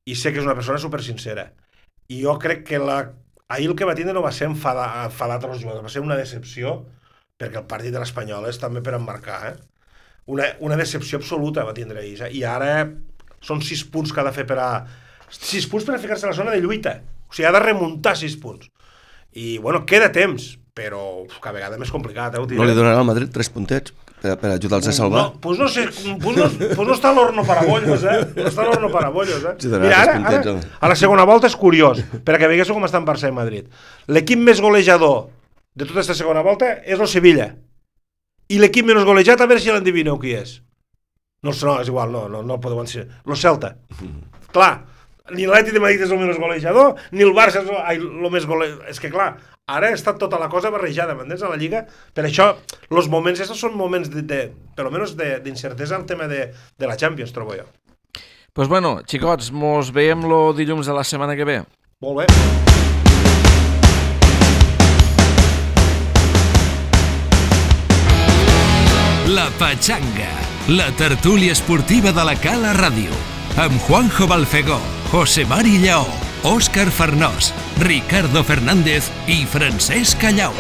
[SPEAKER 3] I sé que és una persona super sincera. I jo crec que la... ahir el que va tindre no va ser enfada, enfadat als jugadors, va ser una decepció, perquè el partit de l'Espanyol és també per emmarcar, eh? Una, una decepció absoluta va tindre ahir. Eh? I ara són sis punts que ha de fer per a... Sis punts per a ficar-se a la zona de lluita. O sigui, ha de remuntar sis punts. I, bueno, queda temps, però uf, cada vegada més complicat, eh?
[SPEAKER 4] No li donaran al Madrid tres puntets per, per ajudar-los a salvar.
[SPEAKER 3] No, pues no sé, pues no, pues no està l'horno para bollos, eh? No està l'horno para bollos, eh? Mira, ara, ara, a la segona volta és curiós, perquè veiéssiu com estan Barça i Madrid. L'equip més golejador de tota aquesta segona volta és el Sevilla. I l'equip menys golejat, a veure si l'endivineu qui és. No, no, és igual, no, no, no el podeu ensenyar. Lo Celta. Clar, ni l'Atlètic de Madrid és el menys golejador, ni el Barça és el, ai, el més golejador. És que clar, ara està tota la cosa barrejada, m'entens, a la Lliga? Per això, els moments estos són moments, de, de, per almenys de- d'incertesa al tema de, de la Champions, trobo jo.
[SPEAKER 2] pues bueno, xicots, mos veiem lo dilluns de la setmana que ve.
[SPEAKER 3] Molt bé.
[SPEAKER 1] La Pachanga, la tertúlia esportiva de la Cala Ràdio, amb Juanjo Balfegó, José Mari Lleó, Òscar Farnós,
[SPEAKER 2] Ricardo Fernández i Francesc Callau.